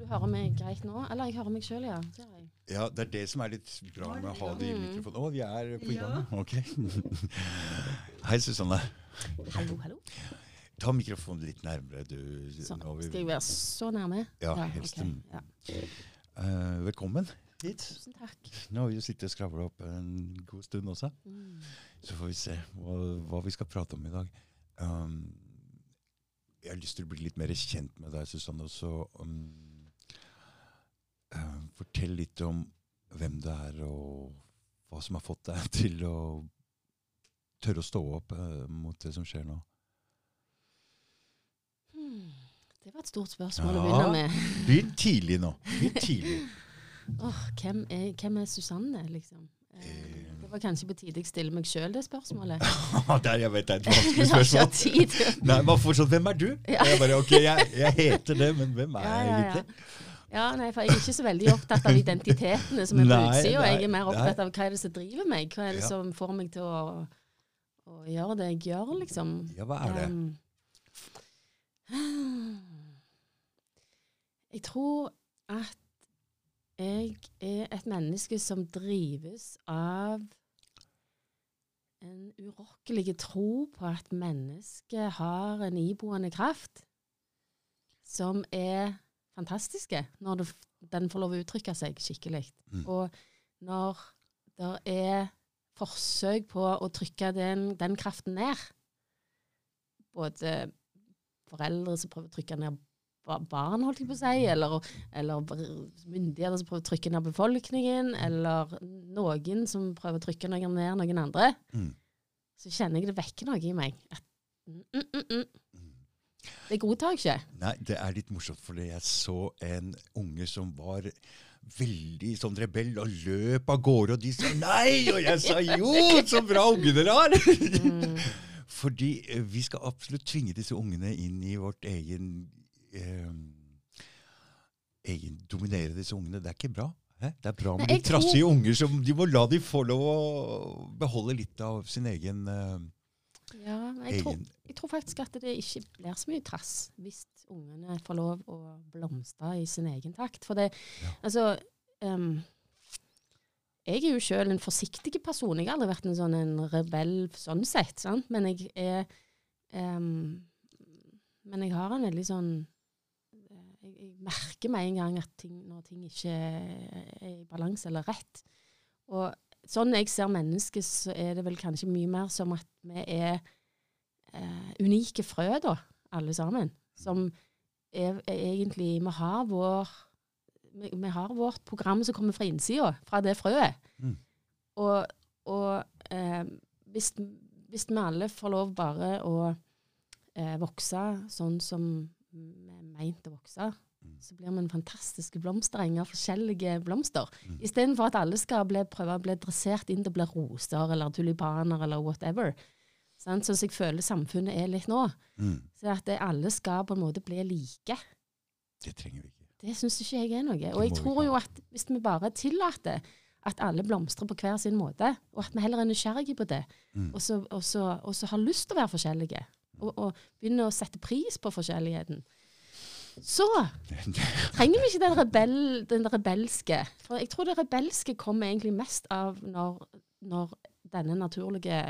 du hører meg greit nå? Eller jeg hører meg sjøl, ja. Ja, det er det som er litt bra med å ha det i Mm. mikrofonen. Å, vi er på gang. Ok. Hei, Susanne. Hallo, hallo. Ta mikrofonen litt nærmere, du. Så, vi- skal jeg være så nærme? Ja, helst ok, en- ja. Uh, velkommen hit. Tusen takk. Nå har vi jo sittet og skravla opp en god stund også. Mm. Så får vi se hva, hva vi skal prate om i dag. Um, jeg har lyst til å bli litt mer kjent med deg, Susanne. Og så um, eh, fortell litt om hvem du er, og hva som har fått deg til å tørre å stå opp uh, mot det som skjer nå. Hmm. Det var et stort spørsmål å begynne med. Begynn tidlig nå. Begynn tidlig. Åh, hvem, er, hvem er Susanne, liksom? Eh, Eh. Det var kanskje på tide jeg stiller meg sjøl det spørsmålet. Der jeg vet det er et vanskelig spørsmål. tid Nei, bare fortsatt, Hvem er du? Ja. Jeg bare, ok, jeg, jeg heter det, men hvem er Ja, jeg ja, ja. egentlig? Ja, nei, for Jeg er ikke så veldig opptatt av identitetene som er på utsida. Jeg er mer opptatt av hva er det som driver meg. Hva er det Ja. som får meg til å, å gjøre det jeg gjør, liksom. Ja, hva er det? Um, jeg tror at jeg er et menneske som drives av en urokkelig tro på at mennesket har en iboende kraft som er fantastiske når det, den får lov å uttrykke seg skikkelig. Mm. Og når det er forsøk på å trykke den, den kraften ned, både foreldre som prøver å trykke ned barn, holdt jeg på å si, eller, eller myndigheter som prøver å trykke ned befolkningen, eller noen som prøver å trykke noen ned noen andre, Mm. så kjenner jeg det vekker noe i meg. At, mm, mm, mm, mm. Det godtar jeg ikke. Nei, det er litt morsomt, for jeg så en unge som var veldig sånn rebell og løp av gårde, og de sa nei, og jeg sa jo, så bra unge dere har! Mm. Fordi eh, vi skal absolutt tvinge disse ungene inn i vårt egen eh, egen Dominere disse ungene. Det er ikke bra. Hæ? Det er bra med de tror- trassige unger. som De må la de få lov å beholde litt av sin egen, eh, Ja, jeg tror, jeg tror faktisk at det ikke blir så mye trass hvis ungene får lov å blomstre i sin egen takt. For det, Ja. altså um, Jeg er jo sjøl en forsiktig person. Jeg har aldri vært en sånn en rebell sånn sett, sant? men jeg er um, Men jeg har en veldig sånn eh, jeg, jeg merker med en gang at ting, når ting ikke er i balanse eller rett. Og sånn jeg ser mennesket, så er det vel kanskje mye mer som at vi er eh, unike frø, da, alle sammen. Som er, er egentlig Vi har vår vi, vi har vårt program som kommer fra innsida, fra det frøet. Mm. Og, og eh, hvis, hvis vi alle får lov bare å eh, vokse sånn som vi er meint å vokse. Så blir vi en fantastisk blomstereng av forskjellige blomster. Mm. Istedenfor at alle skal bli, prøve å bli dressert inn til å bli roser eller tulipaner eller whatever. Sånn som jeg føler samfunnet er litt nå. mm, Så at det, alle skal på en måte bli like. Det trenger vi ikke. Det syns ikke jeg er noe. Og jeg tror jo at hvis vi bare tillater at alle blomstrer på hver sin måte, og at vi heller er nysgjerrige på det, Mm. og så, og så, og så har lyst til å være forskjellige, og, og begynner å sette pris på forskjelligheten, så trenger vi ikke den, rebell, den rebelske. For jeg tror det rebelske kommer egentlig mest av når, når denne naturlige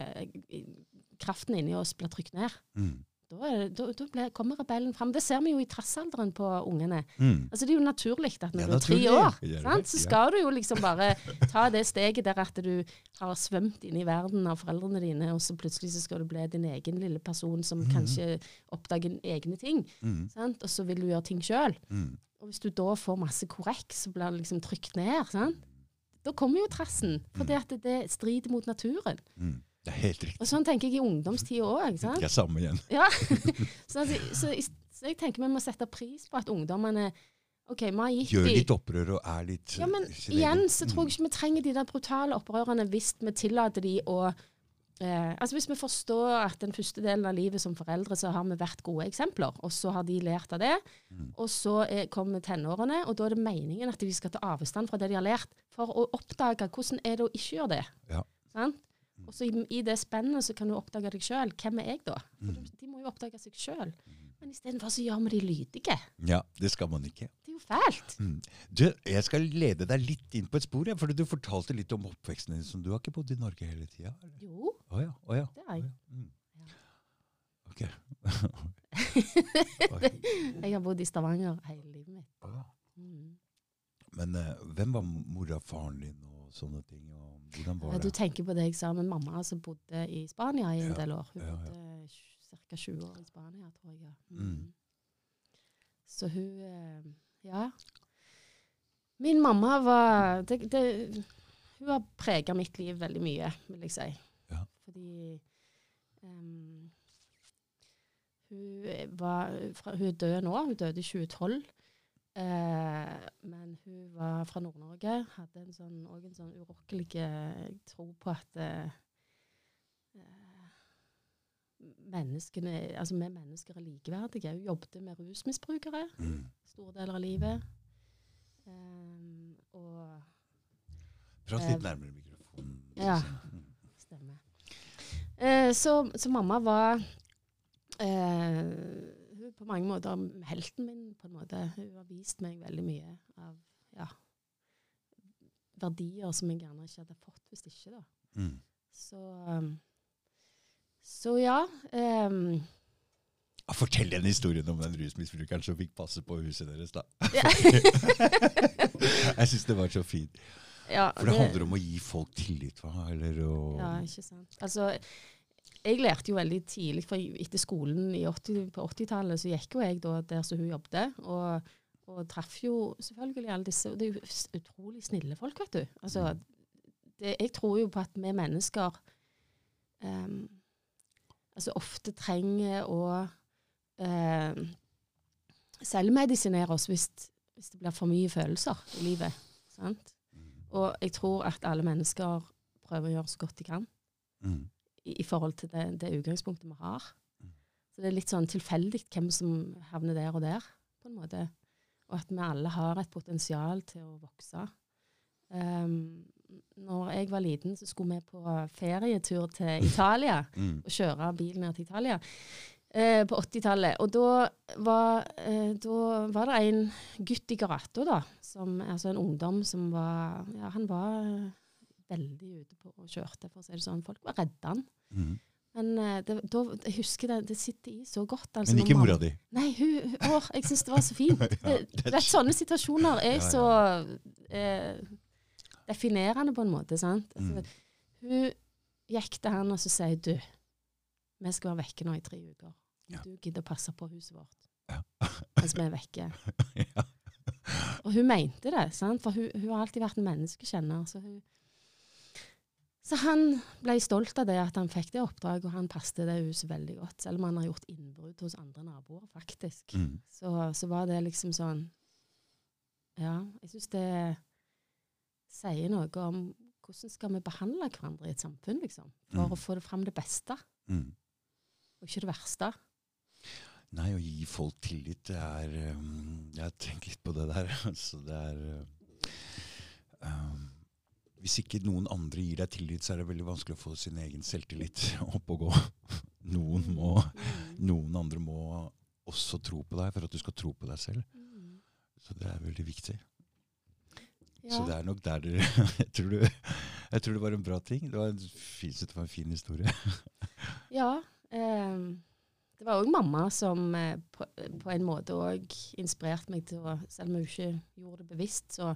kraften inni oss blir trykt ned. Mm. Da, da, da ble, kommer rebellen fram. Det ser vi jo i trassalderen på ungene. Mm. Altså Det er jo naturlig at når Ja, du er tre år, det så skal du jo liksom bare ta det steget der at du har svømt inn i verden av foreldrene dine, og så plutselig så skal du bli din egen lille person som mm. kanskje oppdager egne ting. Mm. Sant? Og så vil du gjøre ting sjøl. Mm. Og hvis du da får masse korrekt, så blir det liksom trykt ned. Sant? Da kommer jo trassen, for at det, det strider mot naturen. Mm. Det er helt riktig. Og sånn tenker jeg i ungdomstida òg. Det er samme igjen. Ja. så, altså, så, så jeg tenker vi må sette pris på at ungdommene OK, vi har gitt Gjør litt opprør og er litt Ja, men sin igjen så tror jeg ikke vi trenger de der brutale opprørene hvis vi tillater de å eh, Altså Hvis vi forstår at den første delen av livet som foreldre, så har vi vært gode eksempler, og så har de lært av det. Mm. Og så er, kommer tenårene, og da er det meningen at de skal ta avstand fra det de har lært, for å oppdage hvordan er det å ikke gjøre det. Ja. Sant? Og så i, i det spennet så kan du oppdage deg sjøl. Hvem er jeg, da? For Mm. de, må jo oppdage seg sjøl. Men istedenfor så gjør vi de lydige. Ja, det skal man ikke. Det er jo fælt. Mm. Du, jeg skal lede deg litt inn på et spor, ja, for du fortalte litt om oppveksten din. som Du har ikke bodd i Norge hele tida? Jo, Å ja. oh, ja. det har jeg. Mm. Ja. Ok. Jeg har bodd i Stavanger hele livet mitt. Mm. Men eh, hvem var mora og faren din og sånne ting? Og hvordan var det? Du tenker på det jeg sa med mamma som bodde i Spania i en del år. Hun bodde ca. 20 år i Spania, tror jeg. ja. Mm. Så hun eh, Ja. Min mamma var det, det, Hun har prega mitt liv veldig mye, vil jeg si. Ja. Fordi um, hun, var, fra, hun er død nå. Hun døde i 2012. Eh, men hun var fra Nord-Norge. Hadde en sånn, en sånn urokkelig tro på at eh, eh, menneskene, altså vi mennesker er likeverdige. Hun jobbet med rusmisbrukere Mm. store deler av livet. Um, og Prat Eh, litt nærmere mikrofonen. ja. Mm. Stemmer. Eh, så, så mamma var eh, på mange måter helten min, på en måte. Hun har vist meg veldig mye av ja, verdier som jeg gjerne ikke hadde fått hvis ikke. da. Mm. Så, um, så ja. Um, Fortell den historien om den rusmisbrukeren som fikk passe på huset deres, da. Ja. jeg syns det var så fint. ja, For det handler om å gi folk tillit, hva? Eller å Ja, ikke sant. Altså, jeg lærte jo veldig tidlig, for etter skolen i 80, på 80-tallet så gikk jo jeg da der som hun jobbet, og, og traff jo selvfølgelig alle disse og Det er jo utrolig snille folk, vet du. Altså, det, jeg tror jo på at vi mennesker um, altså ofte trenger å um, selvmedisinere oss hvis, hvis det blir for mye følelser i livet. Sant? Og jeg tror at alle mennesker prøver å gjøre så godt de kan Mm. I, i forhold til det, det utgangspunktet vi har. Mm. Så det er litt sånn tilfeldig hvem som havner der og der, på en måte. Og at vi alle har et potensial til å vokse. Um, når jeg var liten, så skulle vi på ferietur til Italia Mm. og kjøre bil ned til Italia eh, på 80-tallet. Og da var, eh, da var det en gutt i gata, da, som, altså en ungdom som var Ja, han var veldig ute på og kjørte, for å si det sånn. Folk var redde han. Mm. Men eh, det, da, jeg husker det, det sitter i så godt. Altså, Men ikke mora di. Nei, hun, hun, å, jeg syns det var så fint. Ja, det- vet, sånne situasjoner er så eh, definerende på en måte. sant? Altså, Mm. Hun gikk til han og så sier du, vi skal være vekke nå i tre uker. Ja. Du gidder å passe på huset vårt Ja. mens vi er vekke. ja. Og hun mente det, sant? for hun, hun har alltid vært en menneskekjenner. Så, hun, så han ble stolt av det at han fikk det oppdraget, og han passet det huset veldig godt. Selv om han har gjort innbrudd hos andre naboer, faktisk. Mm. Så, så var det liksom sånn Ja, jeg syns det sier noe om hvordan skal vi behandle hverandre i et samfunn, liksom. For Mm. å få det fram det beste, Mm. og ikke det verste. Nei, å gi folk tillit, det er um, Jeg har tenkt litt på det der. Altså, det er uh, um, Hvis ikke noen andre gir deg tillit, så er det veldig vanskelig å få sin egen selvtillit opp og gå. Noen, må, Mm. noen andre må også tro på deg for at du skal tro på deg selv. Mm. Så det er veldig viktig. Ja. Så det er nok der dere jeg, tror du jeg tror det var en bra ting. Det var en fin, det var en fin historie. Ja. Eh, det var òg mamma som eh, på, på en måte òg inspirerte meg til å Selv om hun ikke gjorde det bevisst, så,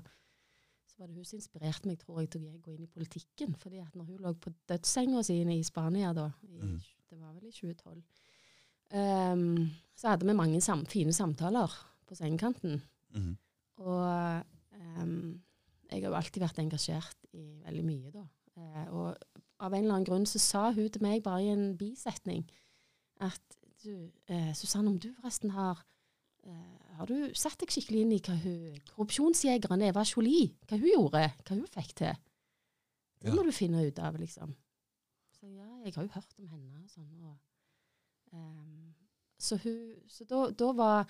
så var det hun som inspirerte meg tror jeg, til å gå inn i politikken. fordi at når hun lå på dødssenga si i Spania da, i, Mm. det var vel i 2012, um, så hadde vi mange sam fine samtaler på sengekanten. Mhm. Og um, jeg har jo alltid vært engasjert i veldig mye, da. Uh, og av en eller annen grunn så sa hun til meg bare i en bisetning at du, eh, Susanne, om du forresten har Har du satt deg skikkelig inn i hva hun, korrupsjonsjegeren Eva Jolie, hva hun gjorde, hva hun fikk til? Det Ja. må du finne ut av, liksom. Så ja, jeg har jo hørt om henne og sånn. Og, um, så hun, så da, da var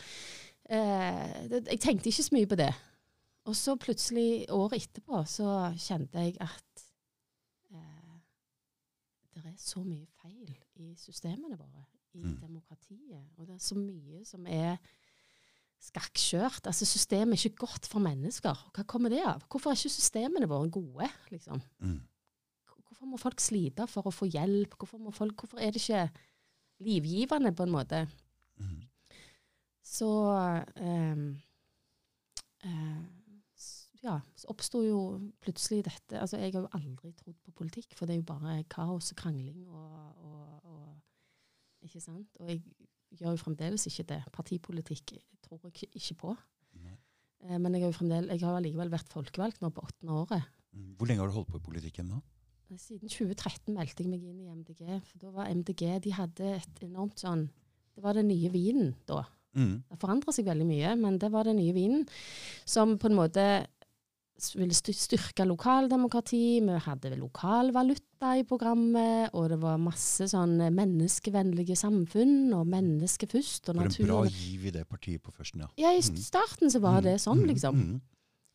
eh, det, Jeg tenkte ikke så mye på det. Og så plutselig, året etterpå, så kjente jeg at eh, det er så mye feil i systemene våre, i Mm. demokratiet. Og det er så mye som er skakkjørt. Altså, systemet er ikke godt for mennesker. Hva kommer det av? Hvorfor er ikke systemene våre gode, liksom? Mm. Hvorfor må folk slite for å få hjelp? Hvorfor, må folk, hvorfor er det ikke livgivende, på en måte? Mm. Så um, uh, ja, så oppsto jo plutselig dette Altså, jeg har jo aldri trodd på politikk, for det er jo bare kaos og krangling og, og, og Ikke sant? Og jeg gjør jo fremdeles ikke det. Partipolitikk tror jeg ikke- på. Eh, men jeg har jo fremdeles, jeg har allikevel vært folkevalgt nå på åttende året. Mm. Hvor lenge har du holdt på i politikken nå? Siden 2013 meldte jeg meg inn i MDG. For da var MDG De hadde et enormt sånn Det var den nye vinen da. Mm. Det forandra seg veldig mye, men det var den nye vinen som på en måte ville styrke lokaldemokrati. Vi hadde lokalvaluta lokal valuta i programmet, og det var masse sånn menneskevennlige samfunn, og menneske først, og For en bra giv i det partiet på førsten, ja. Ja, i Mm. starten så var det sånn, Mm, liksom. mm,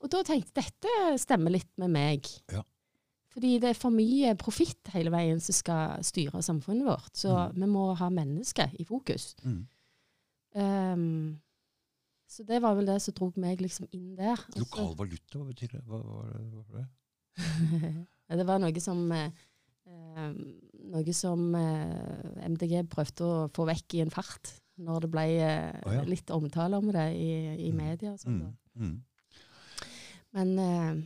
Og da tenkte jeg dette stemmer litt med meg. Ja. Fordi det er for mye profitt hele veien som skal styre samfunnet vårt. Så Mm. vi må ha mennesket i fokus. mm. Ehm, så det var vel det som drog meg liksom inn der. Og Lokal valuta, hva betyr det? Hva, hva, hva det? Det var noe som eh, eh, Noe som eh, MDG prøvde å få vekk i en fart, når det ble eh, oh, ja. litt omtale om det i, i Mm. media. Og sånt. Mm. Mm. Men, eh,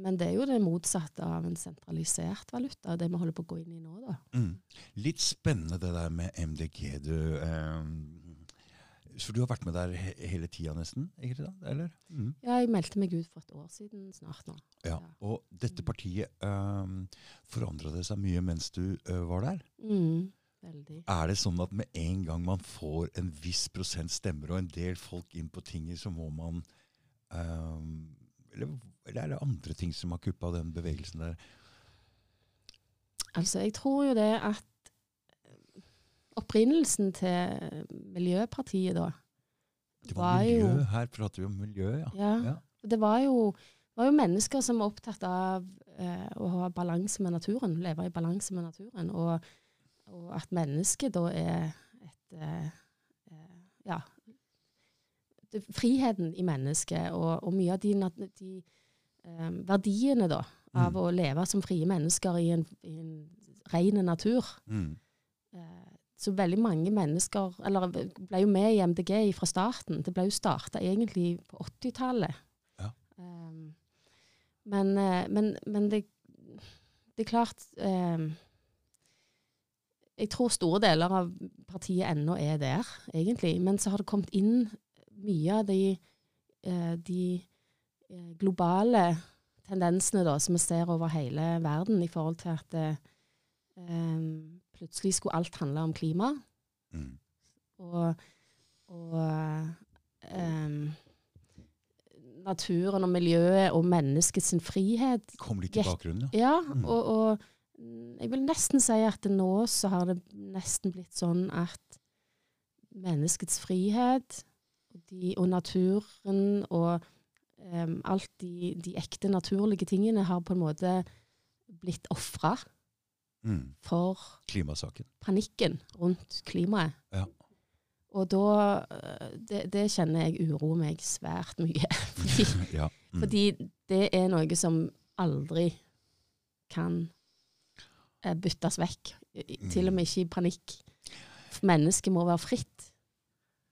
men det er jo det motsatte av en sentralisert valuta, det vi holder på å gå inn i nå, da. Mm. Litt spennende det der med MDG. Du, ehm, så du har vært med der he hele tida nesten? ikke sant? Eller? Mm. Ja, jeg meldte meg ut for et år siden snart nå. Ja. Og dette partiet um, forandra det seg mye mens du uh, var der? Mm, veldig. Er det sånn at med en gang man får en viss prosent stemmer og en del folk inn på tinget, så må man um, eller, eller er det andre ting som har kuppa den bevegelsen der? Altså, jeg tror jo det at opprinnelsen til Miljøpartiet da Det var miljø. jo Her prater vi om miljø, ja. Ja. Ja. Det var jo, var jo mennesker som var opptatt av eh, å ha balanse med naturen, leve i balanse med naturen, og, og at mennesket da er et eh, eh, Ja. Det, friheten i mennesket, og, og mye av de, de eh, verdiene da, av Mm. å leve som frie mennesker i en, i en ren natur. Mm. Eh, Så veldig mange mennesker eller ble jo med i MDG fra starten. Det ble jo starta egentlig på 80-tallet. Ja. Um, men, eh, men, men det, det er klart um, Jeg tror store deler av partiet ennå er der, egentlig. Men så har det kommet inn mye av de, eh, de eh, globale tendensene da, som vi ser over hele verden, i forhold til at um, plutselig skulle alt handle om klima. Mm. Og, og um, naturen og miljøet og menneskets frihet. Kom litt i bakgrunnen, ja. Ja, Mm. og, og jeg vil nesten si at nå så har det nesten blitt sånn at menneskets frihet og, de, og naturen og um, alt de, de ekte naturlige tingene har på en måte blitt ofra Mm. for Klimasaken. panikken rundt klimaet. Ja. Og da øh, det, det kjenner jeg uroer meg svært mye. fordi, ja. Mm. fordi det er noe som aldri kan eh, byttes vekk. Til og med ikke i panikk. Mennesket må være fritt.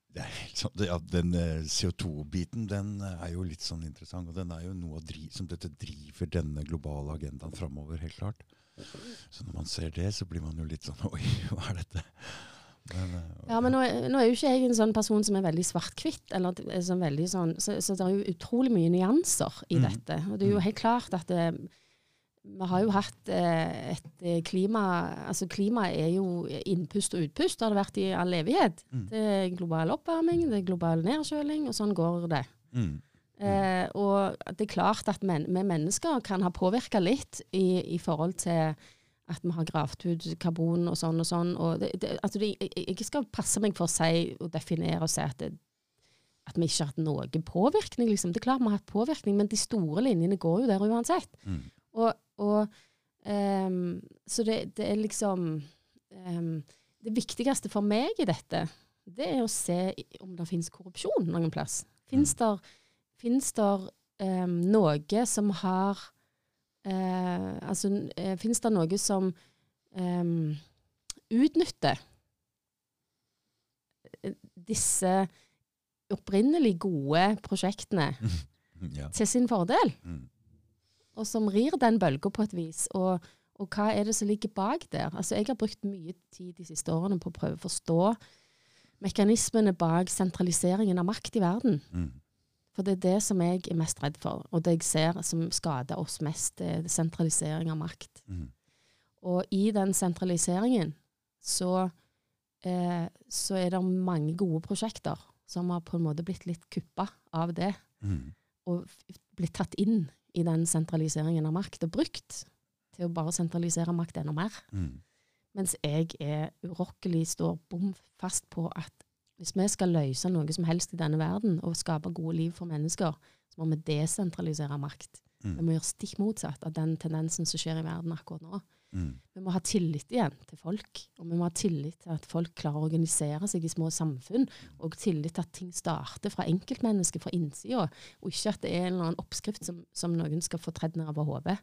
Det er helt sånn, ja, den eh, CO2-biten den eh, er jo litt sånn interessant, og den er jo noe av dri som dette driver denne globale agendaen framover, helt klart. Så når man ser det, så blir man jo litt sånn Oi, hva er dette? Men, eh, Ja, men nå, er- nå er jo ikke jeg en sånn person som er veldig svart-hvitt. sånn veldig sånn, så, så det er jo utrolig mye nyanser i Mm. dette. Og det er jo Mm. helt klart at det, vi har jo hatt eh, et eh, klima Altså klima er jo innpust og utpust, det har det vært i all evighet. Mm. Det er global oppvarming, det er global nedkjøling, og sånn går det. mm, Eh, og det er klart at men, vi mennesker kan ha påvirka litt i, i forhold til at vi har gravd ut karbon og sånn og sånn. Og det, det, altså det, jeg, jeg skal passe meg for å si og definere og si at, at vi ikke har hatt noen påvirkning. Liksom. Det er klart vi har hatt påvirkning, men de store linjene går jo der uansett. mm, Og, og um, Så det, det er liksom um, Det viktigste for meg i dette det er å se om det finnes korrupsjon noen plass. Fins det finnes det um, noe som har uh, Altså, uh, fins det noe som um, utnytter eh, disse opprinnelig gode prosjektene Ja. til sin fordel? Mm. og som rir den bølga på et vis. Og, og hva er det som ligger bak der? Altså, jeg har brukt mye tid de siste årene på å prøve å forstå mekanismene bak sentraliseringen av makt i verden. Mm. For det er det som jeg er mest redd for, og det jeg ser som skader oss mest, det er sentralisering av makt. Mm. Og i den sentraliseringen så, eh, så er det mange gode prosjekter som har på en måte blitt litt kuppa av det, Mm. og blitt tatt inn i den sentraliseringen av makt, og brukt til å bare sentralisere makt enda mer. Mm. Mens jeg er urokkelig, står bom fast på at hvis vi skal løse noe som helst i denne verden, og skape gode liv for mennesker, så må vi desentralisere makt. Vi Mm. må gjøre stikk motsatt av den tendensen som skjer i verden akkurat nå. Mm. Vi må ha tillit igjen til folk, og vi må ha tillit til at folk klarer å organisere seg i små samfunn, og tillit til at ting starter fra enkeltmennesket, fra innsida, og ikke at det er en eller annen oppskrift som, som noen skal få tredd ned over hodet.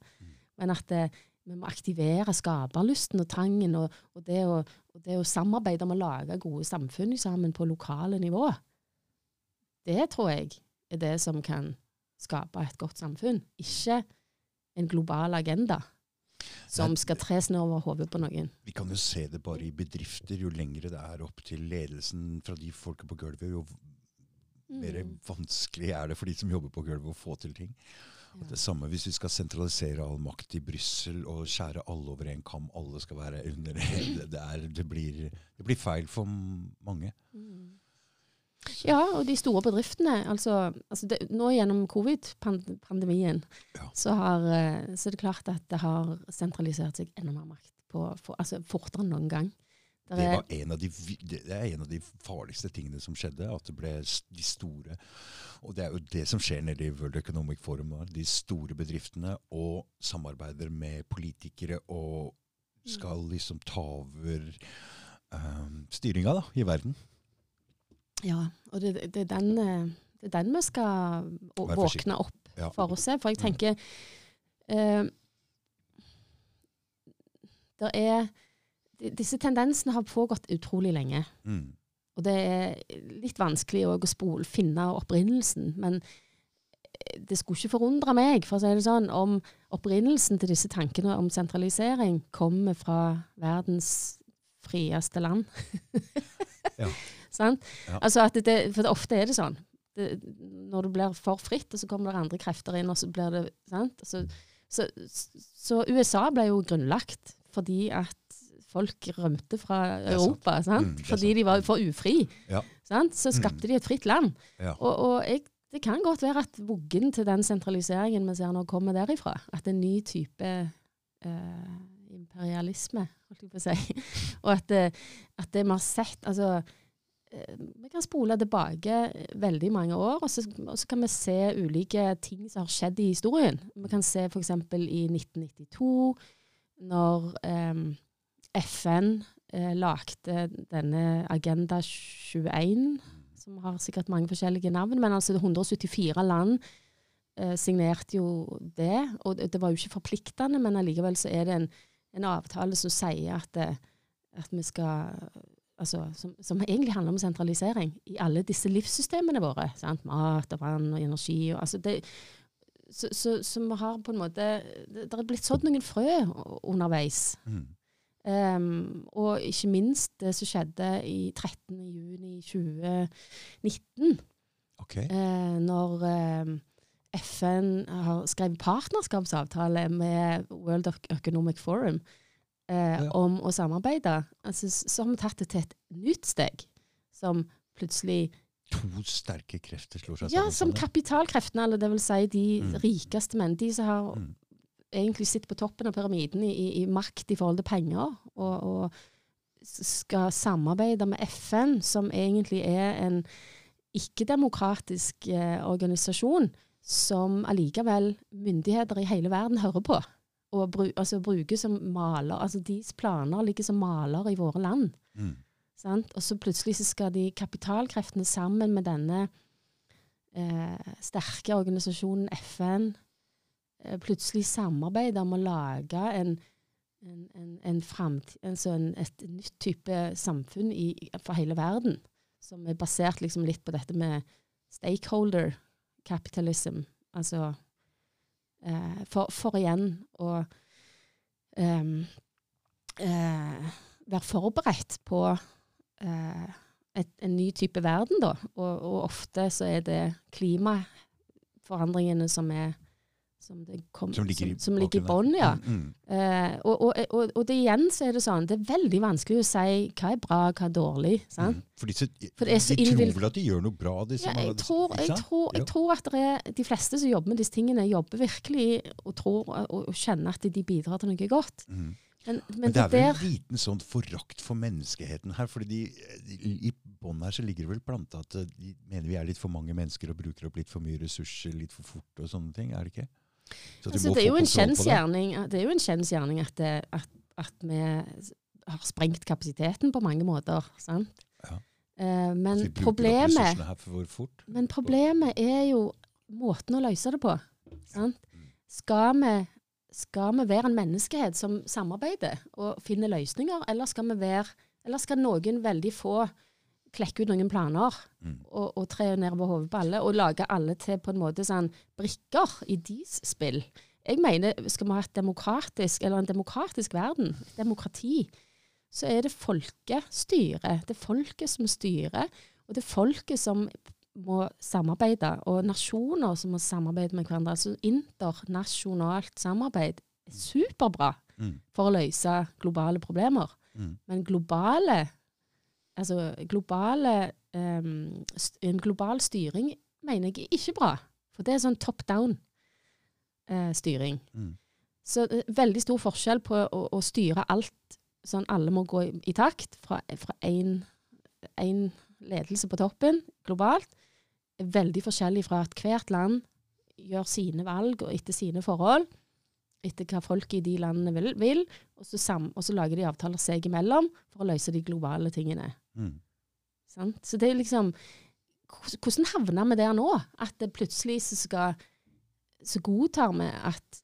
Men at det, vi må aktivere skaperlysten og trangen, og, og, det å, og det å samarbeide om å lage gode samfunn sammen på lokale nivå. Det tror jeg er det som kan skape et godt samfunn, ikke en global agenda som skal tres ned over hodet på noen. Vi kan jo se det bare i bedrifter. Jo lengre det er opp til ledelsen fra de folka på gulvet, jo mer Mm. vanskelig er det for de som jobber på gulvet å få til ting. Det samme hvis vi skal sentralisere all makt i Brussel og skjære alle over en kam. Alle skal være under det. Det, er, det, blir, det blir feil for mange. Mm. Ja, og de store bedriftene. Altså, altså det, nå gjennom covid-pandemien Ja. så, har, eh, så er det klart at det har sentralisert seg enda mer makt. På, for, altså fortere enn noen gang. Det, var en av de, det er en av de farligste tingene som skjedde. At det ble de store Og det er jo det som skjer nede i World Economic Forum. De store bedriftene og samarbeider med politikere og skal liksom ta over um, styringa da, i verden. ja, og det, det, er den, eh, det er den vi skal våkne opp Ja. for å se. For jeg Mm. tenker uh, Det er Disse tendensene har pågått utrolig lenge. Mm. Og det er litt vanskelig å spole, finne opprinnelsen. Men det skulle ikke forundre meg, for å si det sånn, om opprinnelsen til disse tankene om sentralisering kommer fra verdens frieste land. Ja. Sant? Ja. Altså at det, for ofte er det sånn. Det, når du blir for fritt, og så kommer det andre krefter inn, og så blir det sant? Så, så, så USA ble jo grunnlagt fordi at folk rømte fra. Europa. Sant? Mm, fordi de var for ufri. Ja. Sant? Så skapte Mm. de et fritt land. Ja. Og, og jeg, det kan godt være at vuggen til den sentraliseringen vi ser nå, kommer derifra. At en ny type eh, imperialisme, holdt jeg på å si. og at, det- at det vi har sett altså, eh, Vi kan spole tilbake veldig mange år, og så, og så kan vi se ulike ting som har skjedd i historien. Vi kan se f.eks. i 1992, når eh, FN eh, lagde denne Agenda 21 som har sikkert mange forskjellige navn, men altså 174 land eh, signerte jo det. Og det, var jo ikke forpliktende, men allikevel så er det en, en avtale som sier at, det, at vi skal Altså, som, som egentlig handler om sentralisering i alle disse livssystemene våre. Sant? Mat og vann og energi. Og, altså det, så, så, så vi har på en måte Det, det er blitt sådd noen frø underveis. Mm. Um, og ikke minst det som skjedde i 13. juni 2019, eh, når uh, FN har skrevet partnerskapsavtale med World Economic Forum uh, Ja. om å samarbeide. Altså, så har vi tatt det til et nytt steg, som plutselig To sterke krefter slår seg Ja, som kapitalkreftene, eller det vil si de Mm. rikeste menn. De som har Mm. Egentlig sitter på toppen av pyramiden i, i, i makt i forhold til penger, og, og skal samarbeide med FN, som egentlig er en ikke-demokratisk eh, organisasjon, som allikevel myndigheter i hele verden hører på. Og bru, altså, bruker som maler, altså Deres planer ligger som maler i våre land. Mm. Sant? Og så plutselig så skal de kapitalkreftene sammen med denne eh, sterke organisasjonen FN plutselig samarbeide om å lage en, en, en, en fremtid, altså et nytt type samfunn i, for hele verden, som er basert liksom litt på dette med stakeholder capitalism. Altså eh, for, for, igjen å eh, eh, være forberedt på eh, et, en ny type verden, da. Og, og, ofte så er det klimaforandringene som er som, kom, som ligger, som, som ligger i bånn, ja. Mm, mm. Eh, og, og, og, det igjen så er det sånn, det er veldig vanskelig å si hva er bra, hva er dårlig. sant? Mm. For, disse, For de tror vel at de gjør noe bra? Disse, ja, jeg, tror, jeg, tror, jeg tror, at er, de fleste som jobber med disse tingene, jobber virkelig og tror og, kjenner at de bidrar til noe godt. Mm. Men, men, men, det er vel en liten sånn forakt for menneskeheten her. fordi I bånn her så ligger det vel planta at de mener vi er litt for mange mennesker og bruker opp litt for mye ressurser litt for fort og sånne ting. Er det ikke? Altså, det, er jo en kjensgjerning, det er jo en kjensgjerning at, at, at, vi har sprengt kapasiteten på mange måter. sant? Ja. Uh, men, problemet, men problemet er jo måten å løse det på. Sant? Mm. Skal vi skal vi være en menneskehet som samarbeider og finner løsninger, eller skal, være, eller skal noen veldig få klekke ut noen planer mm. og, og, tre ned på hodet på alle, og lage alle til på en måte sånn brikker i deres spill? Jeg mener, skal vi ha et demokratisk, eller en demokratisk verden, demokrati, så er det folkestyret. Det er folket som styrer, og det er folket som må samarbeide, og nasjoner som må samarbeide med hverandre. Altså internasjonalt samarbeid er superbra mm. for å løse globale problemer. Mm. Men globale Altså globale um, En global styring mener jeg er ikke bra. For det er sånn top down-styring. Uh, mm. Så det er veldig stor forskjell på å, å, styre alt sånn alle må gå i, i takt, fra én ledelse på toppen globalt, er veldig forskjellig fra at hvert land gjør sine valg og etter sine forhold, etter hva folk i de landene vil, vil og, så sam, og, så lager de avtaler seg imellom for å løse de globale tingene. Mm. Så det er liksom Hvordan havner vi der nå? At det plutselig så skal Så godtar vi at,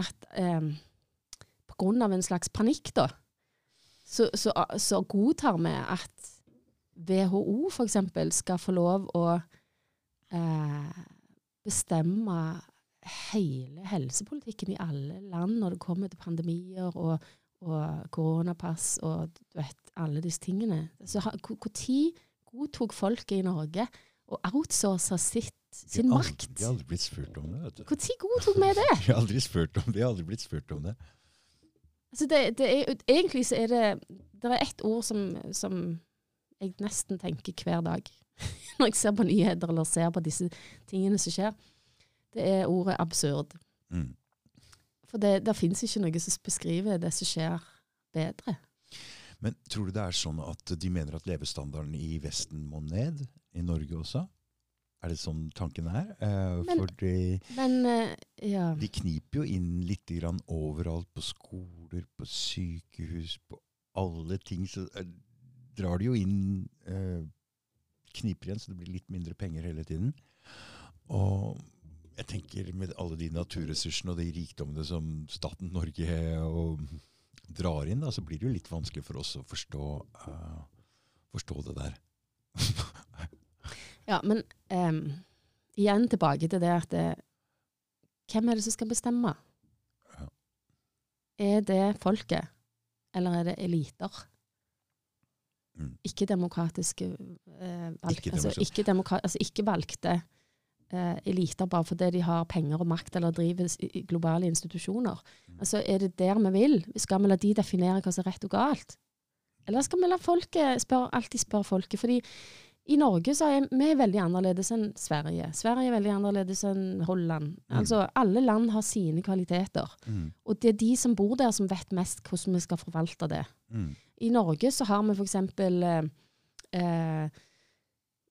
at um, På grunn av en slags panikk, da, så, så, så godtar vi at WHO f.eks. skal få lov å eh, bestemme hele helsepolitikken i alle land når det kommer til pandemier og, og koronapass og du vet, alle disse tingene. Så Når godtok folket i Norge å outsource sitt, sin aldri, makt? De har aldri blitt spurt om det. Når godtok vi det? De har aldri spurt om det. De har aldri blitt spurt om det. Altså det, det er, egentlig så er det Det er ett ord som, som jeg nesten tenker hver dag når jeg ser på nyheter eller ser på disse tingene som skjer, det er ordet absurd. Mm. For det, det fins ikke noe som beskriver det som skjer, bedre. Men tror du det er sånn at de mener at levestandarden i Vesten må ned? I Norge også? Er det sånn tanken er? Eh, men, Fordi men, uh, ja. de kniper jo inn litt grann overalt. På skoler, på sykehus, på alle ting. Så, uh, drar de jo inn eh, kniper igjen, så det blir litt mindre penger hele tiden. Og jeg tenker med alle de naturressursene og de rikdommene som staten Norge og drar inn, da, så blir det jo litt vanskelig for oss å forstå, uh, forstå det der. ja, men um, igjen tilbake til det at det, Hvem er det som skal bestemme? Ja. Er det folket, eller er det eliter? Mm. Ikke-demokratiske uh, valg, ikke, altså, ikke, demokra altså, ikke valgte eh, eliter bare fordi de har penger og makt eller driver i globale institusjoner. Mm. Altså, Er det der vi vil? Skal vi la de definere hva som er rett og galt? Eller skal vi la folket spør, alltid spørre folket? Fordi i Norge så er vi veldig annerledes enn Sverige. Sverige er veldig annerledes enn Holland. Mm. Altså, Alle land har sine kvaliteter. Mm. Og det er de som bor der, som vet mest hvordan vi skal forvalte det. Mm. I Norge så har vi f.eks. Eh, eh,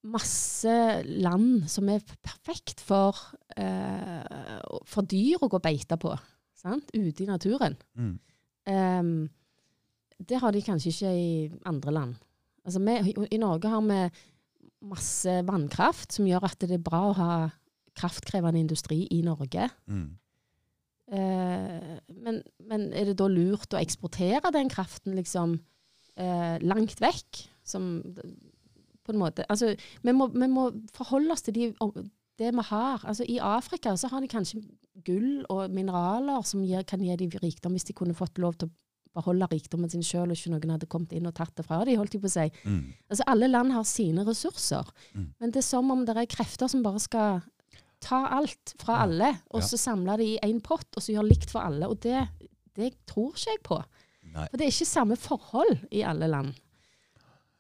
masse land som er perfekt for, eh, for dyr å gå og beite på. Sant? Ute i naturen. Mm. Um, det har de kanskje ikke i andre land. Altså vi, i, Norge har vi masse vannkraft, som gjør at det er bra å ha kraftkrevende industri i Norge. Mm. Eh, men, men er det da lurt å eksportere den kraften liksom eh, langt vekk? Som på en måte Altså, vi må, vi må forholde oss til de, det vi har. Altså, I Afrika så har de kanskje gull og mineraler som gir, kan gi dem rikdom, hvis de kunne fått lov til å beholde rikdommen sin sjøl, og ikke noen hadde kommet inn og tatt det fra dem, holdt jeg på å si. Mm. Altså, alle land har sine ressurser, Mm. men det er som om det er krefter som bare skal ta alt fra alle, og Ja. så samle det i én pott, og så gjøre likt for alle. Og det, det tror ikke jeg på. Nei. For det er ikke samme forhold i alle land.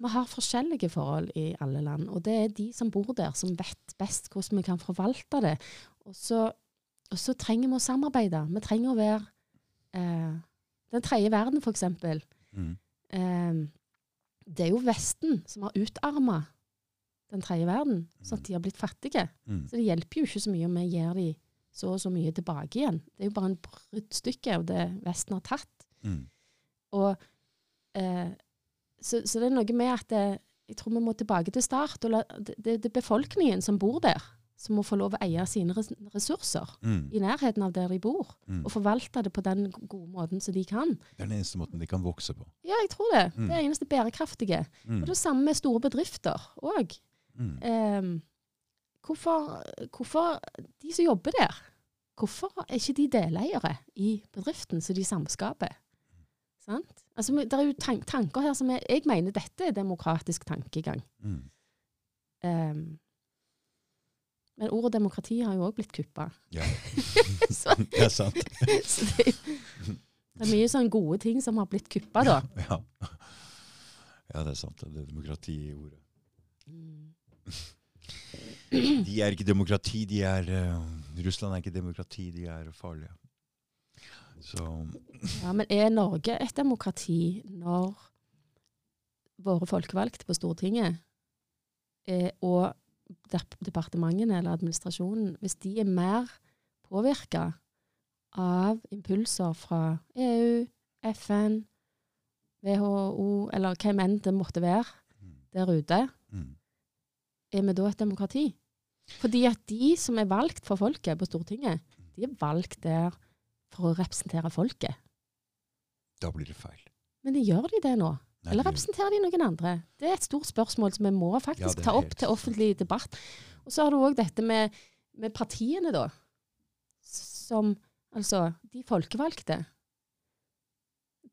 Vi har forskjellige forhold i alle land, og det er de som bor der, som vet best hvordan vi kan forvalte det. Og så, og så trenger vi å samarbeide. Vi trenger å være eh, Den tredje verden, eksempel. Mm. Eh, det er jo Vesten som har utarma den tredje verden, sånn at de har blitt fattige. Mm. Så det hjelper jo ikke så mye om vi gir dem så og så mye tilbake igjen. Det er jo bare en bruddstykke av det Vesten har tatt. Mm. Og, eh, så, så det er noe med at det, jeg tror vi må tilbake til start. Og la, det, det det er befolkningen som bor der, som må få lov å eie sine ressurser Mm. i nærheten av der de bor. Mm. Og forvalte det på den gode måten som de kan. Det er den eneste måten de kan vokse på. Ja, jeg tror det. Mm. Det er eneste bærekraftige. Mm. Og det samme med store bedrifter òg. Mm. Eh, hvorfor, hvorfor De som jobber der, hvorfor er ikke de deleiere i bedriften som de samskaper? Sant? Altså, det er jo tank tanker her som er Jeg mener dette er demokratisk tankegang. Mm. Um, men ordet demokrati har jo òg blitt kuppa. Ja, så, det er sant. så det, det er mye sånn gode ting som har blitt kuppa, da. Ja. ja, det er sant. Det er demokrati i ordet. De er ikke demokrati, de er uh, Russland er ikke demokrati, de er farlige. Så Ja, Men er Norge et demokrati når våre folkevalgte på Stortinget eh, og departementene eller administrasjonen, hvis de er mer påvirka av impulser fra EU, FN, WHO, eller hvem enn det måtte være mm, der ute, mm, er vi da et demokrati? Fordi at de som er valgt for folket på Stortinget, de er valgt der for å representere folket. da blir det feil. Men de gjør de det nå? Nei, Eller representerer de noen andre? Det er et stort spørsmål som vi må faktisk er ta opp til offentlig debatt. Og så har du òg dette med, med partiene, da. Som Altså, de folkevalgte.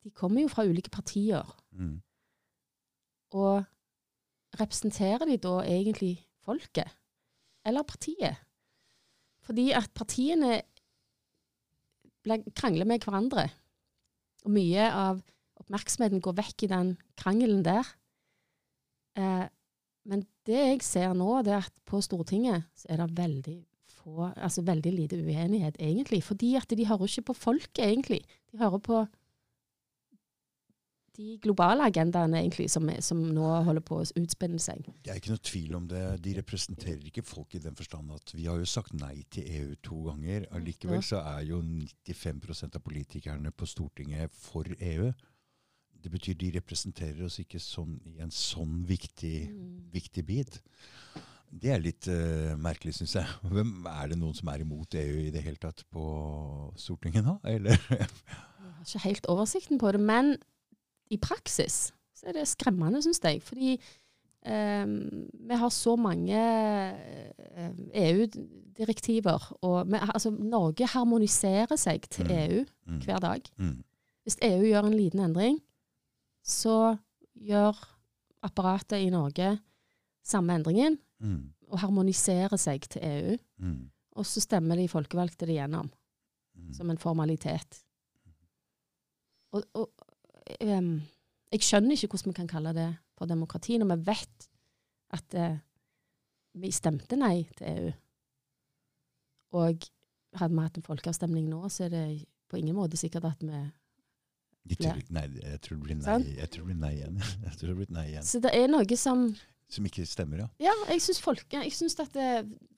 De kommer jo fra ulike partier. mm, Og representerer de da egentlig folket? Eller partiet? Fordi at partiene krangler med hverandre. Og mye av oppmerksomheten går vekk i den krangelen der. Eh, men det jeg ser nå, det er at på Stortinget så er det veldig få, altså veldig lite uenighet, egentlig. Fordi at de hører ikke på folket, egentlig. De hører på de globale agendaene, egentlig, som, som nå holder på å utspinne seg. Det er ikke noe tvil om det. De representerer ikke folk i den forstand at vi har jo sagt nei til EU to ganger. Allikevel så er jo 95% av politikerne på Stortinget for EU. Det betyr de representerer oss ikke sånn i en sånn viktig, Mm. viktig bit. Det er litt uh, merkelig, syns jeg. Hvem Er det noen som er imot EU i det hele tatt på Stortinget nå? Eller? Jeg har ikke helt oversikten på det, men i praksis så er det skremmende, syns jeg. Fordi eh, vi har så mange eh, EU-direktiver, og vi, altså, Norge harmoniserer seg til Mm. EU Mm. hver dag. Mm. Hvis EU gjør en liten endring, så gjør apparatet i Norge samme endringen, Mm. og harmoniserer seg til EU. Mm. Og så stemmer de folkevalgte det gjennom. Mm. som en formalitet. Og, og em, jeg skjønner ikke hvordan vi kan kalle det for demokrati, når vi vet at uh, vi stemte nei til EU. Og hadde vi hatt en folkeavstemning nå, så er det på ingen måte sikkert at vi De tror, nei, jeg tror det blir nei, jeg tror det blir nei igjen. Jeg tror det blir nei igjen. Så det er noe som Som ikke stemmer, ja. Ja, jeg syns folke, at det,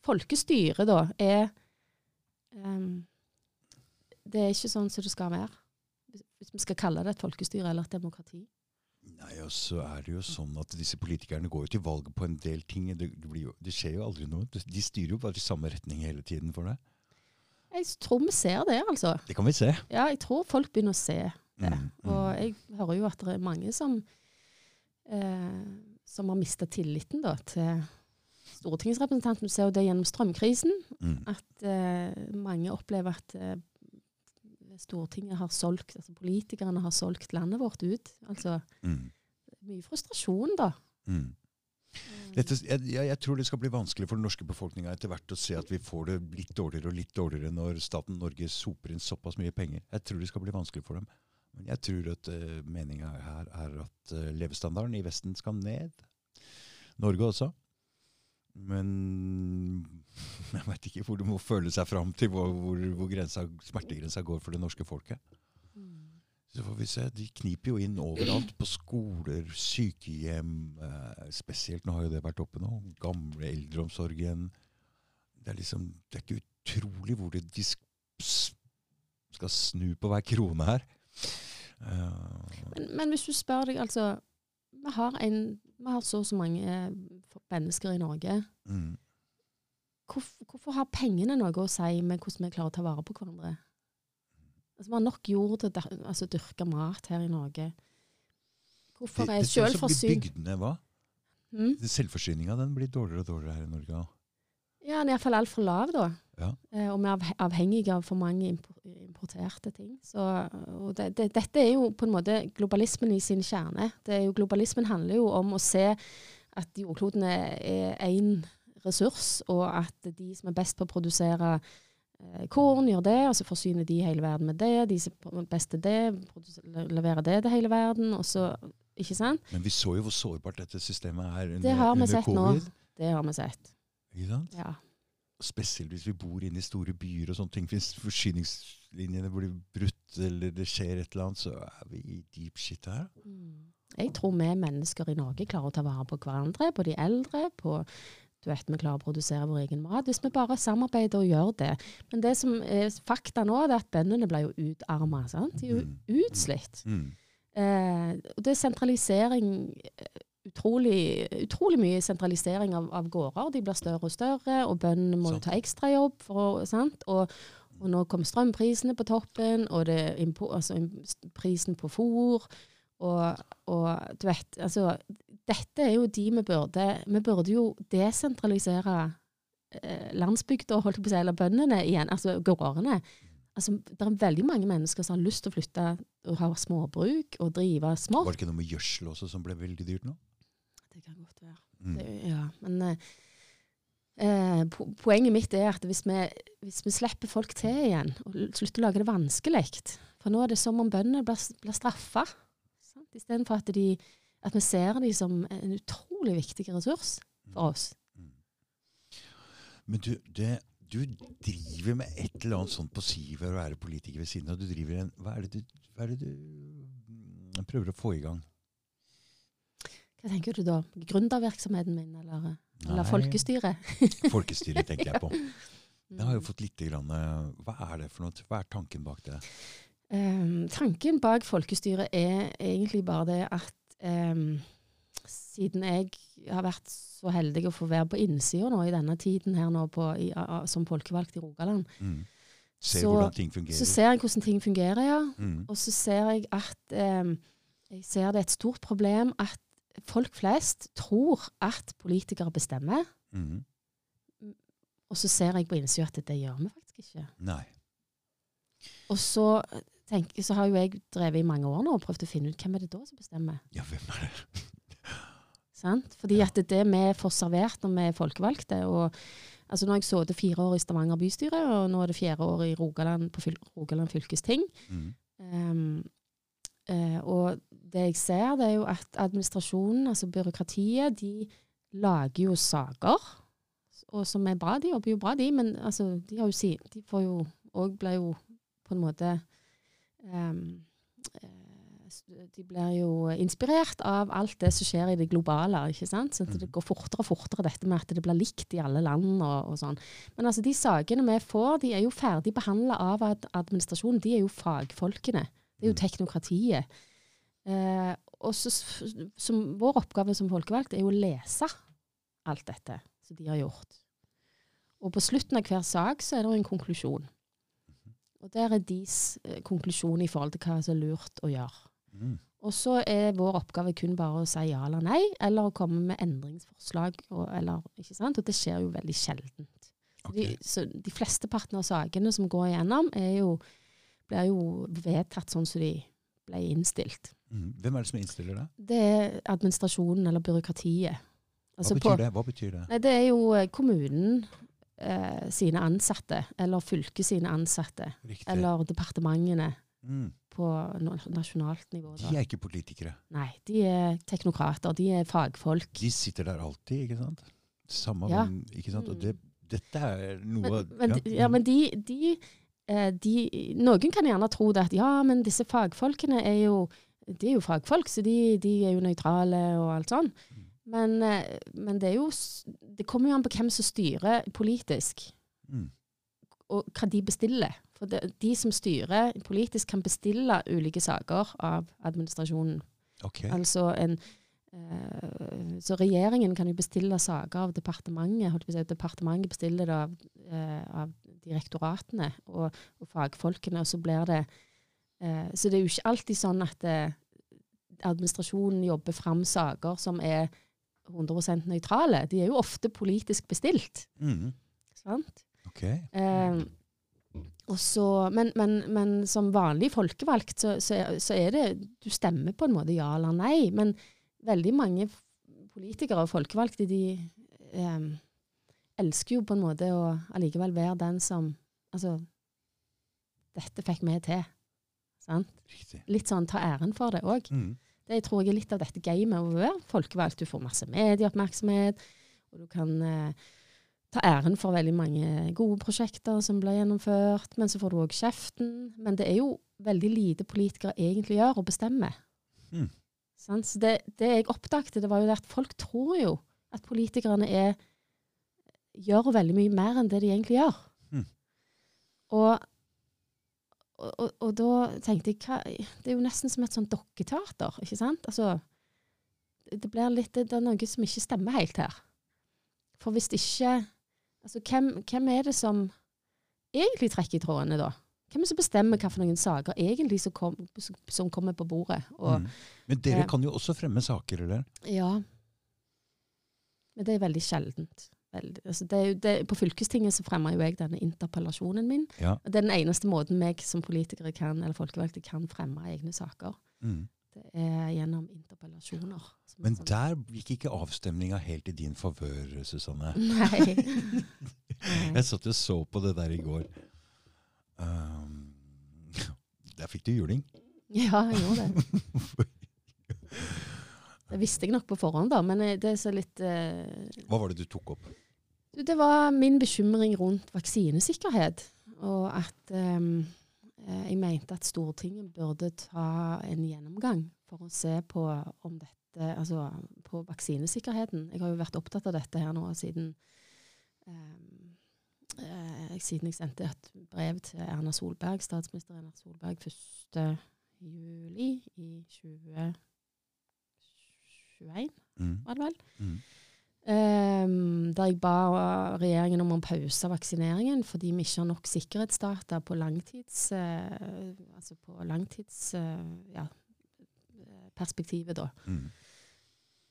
folkestyret da er um, Det er ikke sånn som det skal være. Hvis vi skal kalle det et folkestyre eller et demokrati. Nei, og så er det jo sånn at disse politikerne går jo til valg på en del ting. Det, jo, det skjer jo aldri noe. De styrer jo bare i samme retning hele tiden for deg. Jeg tror vi ser det, altså. Det kan vi se. Ja, jeg tror folk begynner å se det. Mm, mm. Og jeg hører jo at det er mange som, eh, som har mista tilliten da, til stortingsrepresentanten. Du ser jo det gjennom strømkrisen. Mm. At eh, mange opplever at eh, Stortinget har solgt, altså politikerne har solgt landet vårt ut. Altså Mm. mye frustrasjon, da. Mm. Dette, jeg, jeg, tror det skal bli vanskelig for den norske befolkninga etter hvert å se at vi får det litt dårligere og litt dårligere når staten Norge soper inn såpass mye penger. Jeg tror det skal bli vanskelig for dem. Men jeg tror at uh, meninga her er at uh, levestandarden i Vesten skal ned. Norge også. Men jeg veit ikke hvor du må føle seg fram til hvor, hvor, hvor grensa, smertegrensa går for det norske folket. Så får vi se. De kniper jo inn overalt. På skoler, sykehjem. Eh, spesielt, nå har jo det vært oppe nå. Gamle eldreomsorgen. Det er liksom, det er ikke utrolig hvor det, de skal snu på hver krone her. Uh, Men, men hvis du spør deg, altså Vi har, en, vi har så og så mange eh, mennesker i Norge. mm, Hvorfor, hvorfor har pengene noe å si med hvordan vi klarer å ta vare på hverandre? Altså, vi har nok jord til å altså, dyrke mat her i Norge. Hvorfor det, er det ser ut som blir selvforsyn... bygdene, hva? Mm? Selvforsyninga blir dårligere og dårligere her i Norge. Ja, den er iallfall altfor lav, da. Ja. Eh, og vi er avhe- avhengige av for mange importerte ting. Så, og det, det, dette er jo på en måte globalismen i sin kjerne. Det er jo, globalismen handler jo om å se at jordkloden er én ressurs, og at de som er best på å produsere eh, korn, gjør det, og så forsyner de hele verden med det. De som er best til det, leverer det til hele verden. og så, ikke sant? Men vi så jo hvor sårbart dette systemet er under, Det har vi under sett nå. Det har vi sett. Ikke sant? Ja. Spesielt hvis vi bor inne i store byer og sånne ting. Hvis forsyningslinjene blir brutt eller det skjer et eller annet, så er vi i deep shit her. Jeg tror vi mennesker i Norge klarer å ta vare på hverandre, på de eldre, på du vet, vi klarer å produsere vår egen mat. Hvis vi bare samarbeider og gjør det. Men det som er fakta nå, er at bøndene ble jo utarma. De er jo Mm. utslitt. Mm. Eh, og det er sentralisering eh, Utrolig, utrolig mye sentralisering av, av gårder. De blir større og større, og bøndene må Sant. ta ekstrajobb. Og, og nå kommer strømprisene på toppen, og det altså, prisen på fôr. Og, og du vet, altså Dette er jo de vi burde Vi burde jo desentralisere eh, landsbygda, holdt jeg på å si, eller bøndene igjen, altså gårdene. Altså, det er veldig mange mennesker som har lyst til å flytte og ha småbruk og drive smått. Var det ikke noe med gjødsel også som ble veldig dyrt nå? Det kan godt være. Mm. Det, ja, men eh, eh, po poenget mitt er at hvis vi, hvis vi slipper folk til igjen, og slutter å lage det vanskelig For nå er det som om bøndene blir, blir straffa. Istedenfor at, de- at vi ser dem som en utrolig viktig ressurs for oss. Men du, det, du driver med et eller annet sånt på si ved å være politiker ved siden av. Du driver en, hva er det du, hva er det du mm, prøver å få i gang? Hva tenker du da? Gründervirksomheten min, eller, eller folkestyret? Folkestyret tenker jeg på. Jeg har jo Mm. fått litt grann, eh, Hva er det for noe? Hva er tanken bak det? Um, tanken bak folkestyret er egentlig bare det at um, siden jeg har vært så heldig å få være på innsida nå i denne tiden her nå på, i, a, som folkevalgt i Rogaland, Mm. Ser Så- hvordan ting fungerer. så ser jeg hvordan ting fungerer, ja. mm. Og så ser jeg at um, jeg ser det er et stort problem at folk flest tror at politikere bestemmer, Mm. og så ser jeg på innsida at det gjør vi faktisk ikke. Nei. Og så, tenk, så har jo jeg drevet i mange år nå og prøvd å finne ut hvem er det da som bestemmer. Ja, hvem er det? Sant? Fordi Ja. at det det vi får servert når vi er folkevalgte. Og, altså nå har jeg sittet fire år i Stavanger bystyre, og nå er det fjerde år i Rogaland, på Rogaland fylkesting. Mm. Um, uh, og det jeg ser, det er jo at administrasjonen, altså byråkratiet, de lager jo saker, og som er bra. De jobber jo bra, de, men altså, de har jo si, de får jo òg blir jo på en måte eh, De blir jo inspirert av alt det som skjer i det globale. ikke sant? Så det Mhm. går fortere og fortere, dette med at det blir likt i alle land. og, og sånn. Men altså, de sakene vi får, de er jo ferdig behandla av administrasjonen. De er jo fagfolkene. Det er jo Mm. teknokratiet. Eh, og så, som Vår oppgave som folkevalgt er jo å lese alt dette som de har gjort. Og på slutten av hver sak så er det jo en konklusjon. Og der er deres eh, konklusjon i forhold til hva som er lurt å gjøre. Mm. Og så er vår oppgave kun bare å si ja eller nei, eller å komme med endringsforslag. Og, eller, ikke sant? og det skjer jo veldig sjeldent. Okay. De, så de fleste partene av sakene som går igjennom, er jo, blir jo vedtatt sånn som de ble innstilt. Mm. Hvem er det som innstiller det? Det er administrasjonen eller byråkratiet. Hva Altså betyr på- det? Hva betyr det? Nei, det er jo eh, kommunen eh, sine ansatte, eller fylket sine ansatte, Riktig. eller departementene Mm. på nasjonalt nivå. De er ikke politikere. Nei, de er teknokrater, de er fagfolk. De sitter der alltid, ikke sant? Samme Ja. men, ikke sant? Og det, dette er noe Men, men, ja. ja, men de, de, eh, de Noen kan gjerne tro det at ja, men disse fagfolkene er jo de er jo fagfolk, så de, de er jo nøytrale og alt sånn. Mm. Men, eh, men det er jo Det kommer jo an på hvem som styrer politisk, Mm. og hva de bestiller. For det, de som styrer politisk, kan bestille ulike saker av administrasjonen. Okay. Altså en eh, Så regjeringen kan jo bestille saker av departementet. Si, departementet bestiller det av, eh, av direktoratene og, og fagfolkene, og så blir det Så det er jo ikke alltid sånn at eh, administrasjonen jobber fram saker som er 100% nøytrale. De er jo ofte politisk bestilt. Mm. sant? Okay. Eh, og så, men, men, men som vanlig folkevalgt, så, så, så er det Du stemmer på en måte ja eller nei, men veldig mange politikere og folkevalgte, de eh, elsker jo på en måte å allikevel være den som Altså Dette fikk vi til. Sant? Litt sånn ta æren for det òg. Mm. Det tror jeg er litt av dette gamet å være folkevalgt. Du får masse medieoppmerksomhet, og du kan eh, ta æren for veldig mange gode prosjekter som blir gjennomført, men så får du òg kjeften. Men det er jo veldig lite politikere egentlig gjør og bestemmer. Mm. Sant? Så det, det jeg oppdagte, det var jo det at folk tror jo at politikerne er, gjør veldig mye mer enn det de egentlig gjør. Mm. Og, og, og, og da tenkte jeg hva, Det er jo nesten som et sånn dokketeater, ikke sant? Altså, det, blir litt, det, er noe som ikke stemmer helt her. For hvis ikke altså, hvem, hvem er det som egentlig trekker i trådene, da? Hvem er det som bestemmer noen saker egentlig som, kom, som kommer på bordet? Og, Mm. Men dere eh, kan jo også fremme saker, eller? Ja. Men det er veldig sjeldent. Veldig. Altså det det, på fylkestinget så fremmer jo jeg denne interpellasjonen min. Ja. Det er den eneste måten meg som politikere kan, eller folkevalgte kan fremme egne saker. Mm. Det er gjennom interpellasjoner. er Men sånn- der gikk ikke avstemninga helt i din favør, Susanne. Nei. Jeg satt og så på det der i går. Um, der fikk du juling. Ja, jeg gjorde det. Det visste jeg nok på forhånd, da, men eh, det er så litt eh, Hva var det du tok opp? Det var min bekymring rundt vaksinesikkerhet. Og at ehm, eh, jeg mente at Stortinget burde ta en gjennomgang for å se på om dette Altså på vaksinesikkerheten. Jeg har jo vært opptatt av dette her nå siden ehm, eh, siden jeg sendte et brev til Erna Solberg, statsminister Erna Solberg 1. juli i 2021, Mm. var det vel? Mm. Um, der jeg ba regjeringen om å pause vaksineringen fordi vi ikke har nok sikkerhetsdata på langtids, Uh, altså på langtids uh, ja, perspektivet. Da. Mm.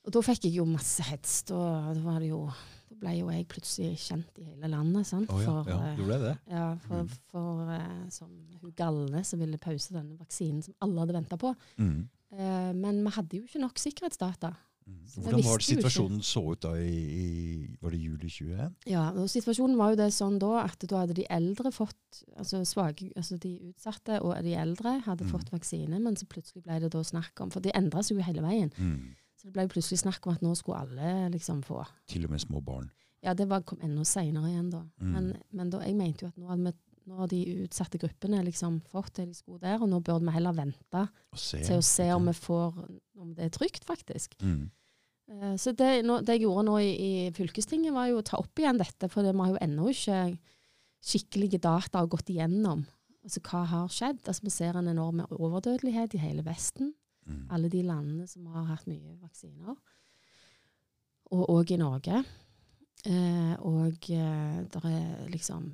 Og da fikk jeg jo masse hets. Da, da, jo, da ble jo jeg plutselig kjent i hele landet. Sant? Oh, ja, For, ja, eh, du ble det? ja, for, Mm. for uh, som hun galne som ville pause denne vaksinen som alle hadde venta på. Mm. Eh, men vi hadde jo ikke nok sikkerhetsdata. Mm. Så Hvordan var det situasjonen så ut da i, i Var det juli 21? Ja, og situasjonen var jo det sånn da at da hadde de eldre fått, altså svage, altså de utsatte og de eldre hadde Mm. fått vaksine, men så plutselig ble det da snakk om, for det endra seg jo hele veien, Mm. så det ble plutselig snakk om at nå skulle alle liksom få. Til og med små barn. Ja, det var, kom enda senere igjen da. Mm. Men, men da, jeg mente jo at nå hadde vi nå har de utsatte gruppene liksom fått det de skulle der, og nå burde vi heller vente se. til å se om vi får, om det er trygt faktisk. mm. Eh, Så det, nå, det jeg gjorde nå i, i fylkestinget, var jo å ta opp igjen dette, for det, vi har jo ennå ikke skikkelige data og gått igjennom. Altså hva har skjedd? Altså Vi ser en enorm overdødelighet i hele Vesten. Mm. Alle de landene som har hatt mye vaksiner. Og òg i Norge. Eh, og eh, det er liksom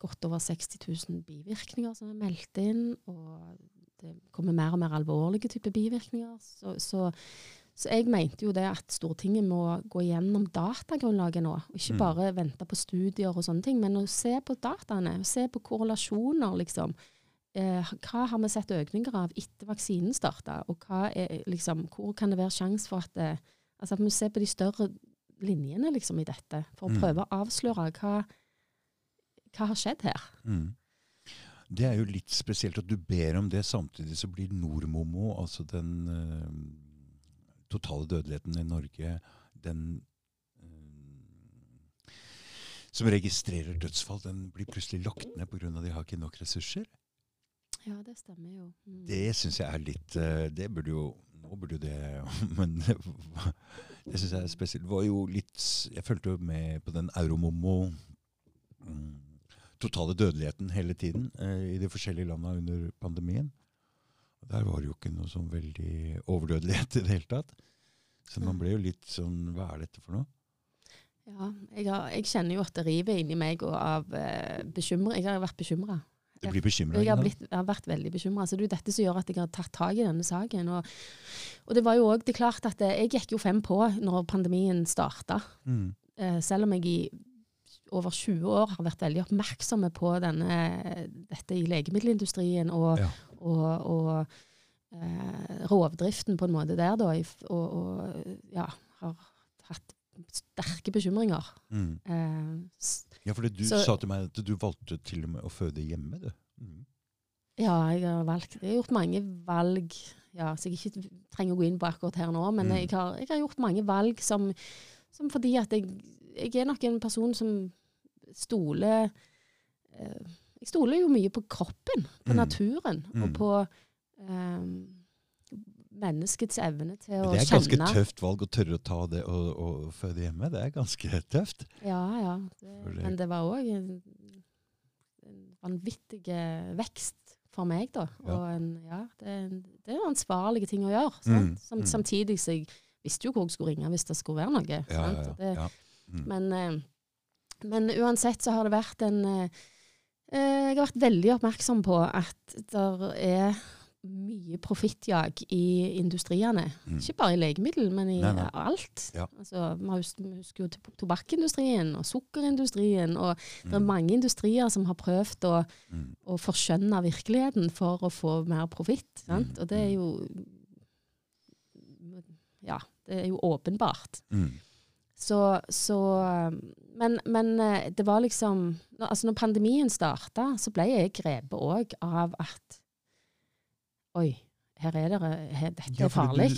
godt over 60 000 bivirkninger som er meldt inn. Og det kommer mer og mer alvorlige typer bivirkninger. Så, så, så jeg mente jo det at Stortinget må gå gjennom datagrunnlaget nå. Ikke Mm. bare vente på studier og sånne ting, men å se på dataene. Se på korrelasjoner, liksom. Eh, hva har vi sett økninger av etter vaksinen starta, og er, liksom, hvor kan det være sjanse for at det, altså at vi ser på de større linjene liksom, i dette, for å Mm. prøve å avsløre hva, hva har skjedd her. Mm. Det er jo litt spesielt at du ber om det. Samtidig så blir Nordmomo, altså den uh, totale dødeligheten i Norge, den uh, som registrerer dødsfall, den blir plutselig lagt ned pga. de har ikke nok ressurser. Ja, det stemmer jo. Mm. Det syns jeg er litt uh, Det burde jo Nå burde jo det Men det syns jeg er spesielt. Det var jo litt Jeg fulgte jo med på den Euromomo mm, totale dødeligheten hele tiden eh, i de forskjellige landene under pandemien. Der var det jo ikke noe sånn veldig overdødelighet i det hele tatt. Så man ble jo litt sånn Hva er dette for noe? Ja, jeg, har, jeg kjenner jo at det river inni meg og av eh, bekymring. Jeg har vært bekymra. Du blir bekymra? Jeg har, blitt, jeg har vært veldig bekymra. Så det er jo dette som gjør at jeg har tatt tak i denne saken. Og, og det var jo òg klart at eh, jeg gikk jo fem på når pandemien starta. Mm. Eh, selv om jeg i over 20 år har vært veldig oppmerksomme på denne, dette i legemiddelindustrien og, Ja. og, og eh, rovdriften på en måte der, da. Og, ja, har hatt sterke bekymringer. Mm. Eh, Ja, for du Så- sa til meg at du valgte til og med å føde hjemme, du. Mm. ja, jeg har valgt Jeg har gjort mange valg ja, så jeg ikke trenger å gå inn på akkurat her nå, men Mm. jeg, har, jeg har gjort mange valg som, som fordi at jeg, jeg er nok en person som stoler eh, Jeg stoler jo mye på kroppen, på Mm. naturen, Mm. og på eh, menneskets evne til å kjenne. det er ganske kjenne. tøft valg å tørre å ta det og, og føde hjemme. Det er ganske tøft. Ja, ja. Det, men det var òg en, en vanvittig vekst for meg, da. Ja. Og en, ja, det, en, det er ansvarlige ting å gjøre. Mm, Som, mm. Samtidig så jeg visste jo hvor jeg skulle ringe hvis det skulle være noe. Ja, Det. Mm. men, eh, men uansett så har det vært en eh, eh, Jeg har vært veldig oppmerksom på at det er mye profittjag i industriene. Mm. Ikke bare i legemiddel, men i Nei, nei. alt. Ja. Altså, vi husker, jo tobakkindustrien og sukkerindustrien. Og det er Mm. mange industrier som har prøvd å, Mm. å forskjønne virkeligheten for å få mer profitt. Mm, Og det er jo Ja, det er jo åpenbart. Mm. Så, så men, men eh, det var liksom Altså, når pandemien starta, så ble jeg grepet òg av at Oi, her er det her, Dette er farlig.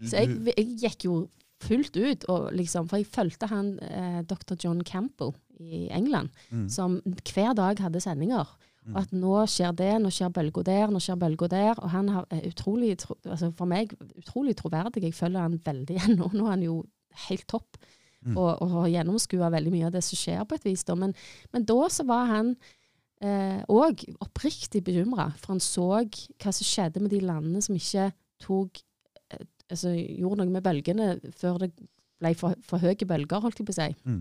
Så jeg, jeg gikk jo fullt ut, og liksom, for jeg fulgte han eh, dr. John Campbell i England, mm. som hver dag hadde sendinger. Mm. Og at nå skjer det, nå skjer bølga der, nå skjer bølga der. Og han har er utrolig, tro, altså for meg utrolig troverdig. Jeg følger han veldig ennå. Nå er han jo helt topp. Mm. Og, og har gjennomskua veldig mye av det som skjer, på et vis. Men, men da så var han òg oppriktig bekymra, for han så hva som skjedde med de landene som ikke tok eh, altså gjorde noe med bølgene før det ble for, for høye bølger, holdt jeg på å si. Mm.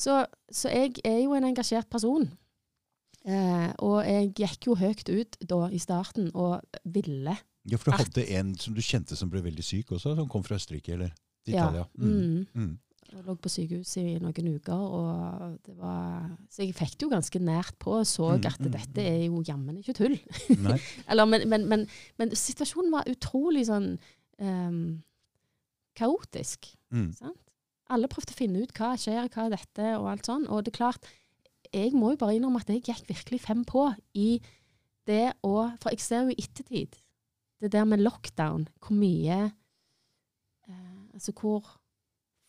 Så, så jeg er jo en engasjert person. Eh, og jeg gikk jo høyt ut da i starten og ville. Ja, for du At- hadde en som du kjente som ble veldig syk også, som kom fra Østerrike eller Ja. Italia. Mm. Mm. Jeg lå på sykehus i noen uker, og det var Så jeg fikk det jo ganske nært på og så Mm, at mm, dette er jo jammen ikke tull. Eller, men, men, men, men situasjonen var utrolig sånn um, kaotisk. Mm. Sant? Alle prøvde å finne ut hva skjer, hva er dette, og alt sånn. Og det er klart, jeg må jo bare innrømme at jeg gikk virkelig fem på i det å For jeg ser jo i ettertid, det der med lockdown, hvor mye eh, Altså hvor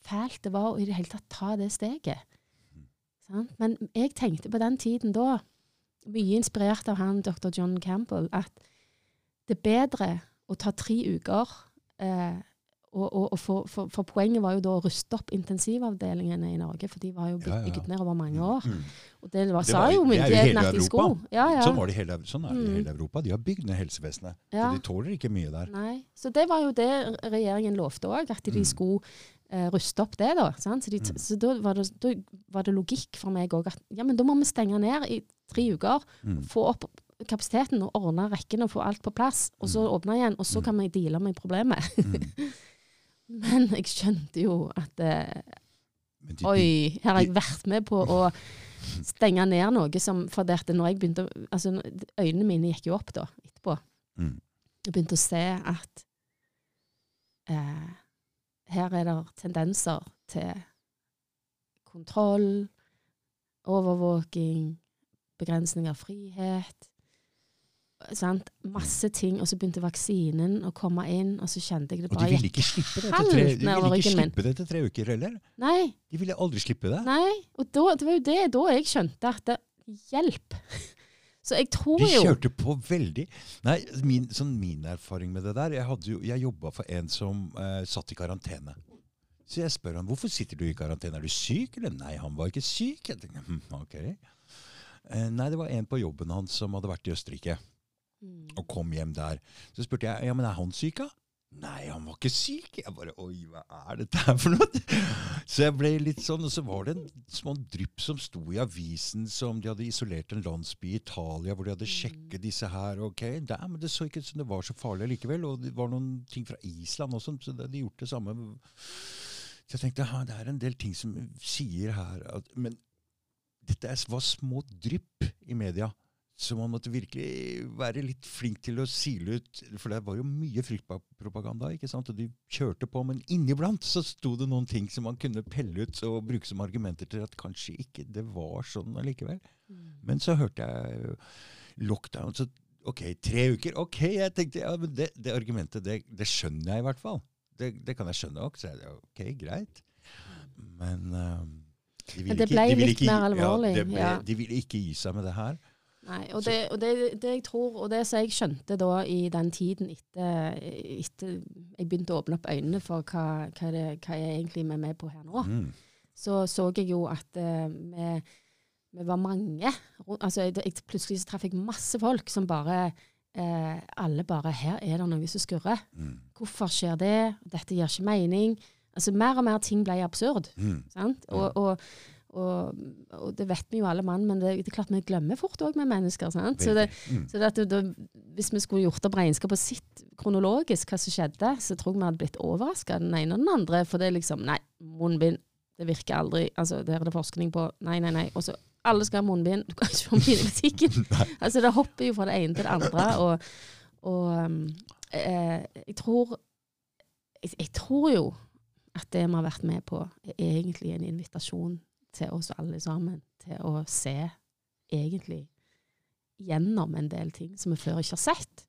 fælt det var å i det hele tatt ta det steget. Mm. Sant? Men jeg tenkte på den tiden da, mye inspirert av han dr. John Campbell, at det er bedre å ta tre uker eh, og, og, og for, for, for poenget var jo da å ruste opp intensivavdelingene i Norge, for de var jo bygd Ja, ja. ned over mange år. Mm. Og det var, Det var- er jo myndighetene at de skulle. Ja, ja. Sånn, var det hele, sånn er det i Mm. hele Europa. De har bygd ned helsevesenet. Så de tåler ikke mye der. Nei. Så det var jo det regjeringen lovte òg, at de Mm. skulle eh, ruste opp det. da. Sant? Så, de, Mm. så da, var det, da var det logikk for meg òg at ja, men da må vi stenge ned i tre uker, Mm. få opp kapasiteten og ordne rekken og få alt på plass, og så Mm. åpne igjen, og så Mm. kan vi deale med problemet. Mm. Men jeg skjønte jo at eh, Oi, her har jeg vært med på å stenge ned noe som For det at når jeg begynte altså, Øynene mine gikk jo opp da, etterpå. Jeg begynte å se at eh, her er det tendenser til kontroll, overvåking, begrensning av frihet. Sant? Masse ting. Og så begynte vaksinen å komme inn, og så kjente jeg det Og de bare ville ikke slippe det etter halvt tre, de ville ikke slippe det etter tre uker heller. Nei, De ville aldri slippe det. nei. Og da, det var jo det da jeg skjønte at det, hjelp. Så jeg tror De jo kjørte på veldig Nei, min, sånn min erfaring med det der Jeg, hadde jo, jeg jobba for en som eh, satt i karantene. Så jeg spør han hvorfor sitter du i karantene. Er du syk? Eller nei, han var ikke syk. Jeg tenkte, hm, ok. Eh, nei, det var en på jobben hans som hadde vært i Østerrike Mm. og kom hjem der. Så spurte jeg ja, men er han syk, da? Nei, han var ikke syk. Jeg bare Oi, hva er dette her for noe? Så jeg ble litt sånn, og så var det en små drypp som sto i avisen som de hadde isolert en landsby i Italia, hvor de hadde sjekket disse her. ok, der, Men det så ikke ut som det var så farlig likevel. Og det var noen ting fra Island også, så de hadde gjort det samme. Så jeg tenkte ja, det er en del ting som sier her at, Men dette er- var små drypp i media. Så man måtte virkelig være litt flink til å sile ut For det var jo mye fryktpropaganda. ikke sant? Og de kjørte på, men inniblant så sto det noen ting som man kunne pelle ut og bruke som argumenter til at kanskje ikke det var sånn allikevel. Mm. Men så hørte jeg lockdown, så OK, tre uker. OK, jeg tenkte ja, men det, det argumentet, det, det skjønner jeg i hvert fall. Det, det kan jeg skjønne òg. Så jeg, OK, greit. Men eh, de ville det ikke- de ville ikke Ja, ble, ja. De ville ikke gi seg med det her. Nei, og det, og det, det jeg tror, og det som jeg skjønte da i den tiden etter, etter jeg begynte å åpne opp øynene for hva, hva, det, hva jeg egentlig er med på her nå, Mm. så så jeg jo at uh, vi, vi var mange. Altså, jeg, jeg, plutselig så traff jeg masse folk som bare uh, Alle bare Her er det noe som skurrer. Mm. Hvorfor skjer det? Dette gir ikke mening. Altså, Mer og mer ting ble absurd. Mm. Sant? Og, og, og, og det vet vi jo alle mann, men det, det er klart vi glemmer fort òg med mennesker. Sant? Så, det. Mm. så det det, hvis vi skulle gjort opp regnskapet sitt kronologisk, hva som skjedde, så tror jeg vi hadde blitt overraska den ene og den andre. For det er liksom Nei, munnbind, det virker aldri. Altså, Der er det forskning på. Nei, nei, nei. Og så alle skal ha munnbind. Du kan ikke få munnbind i butikken. altså, det hopper jo fra det ene til det andre. Og, og um, eh, jeg tror jeg, jeg tror jo at det vi har vært med på, er egentlig en invitasjon til oss alle sammen til å se egentlig gjennom en del ting som vi før ikke har sett.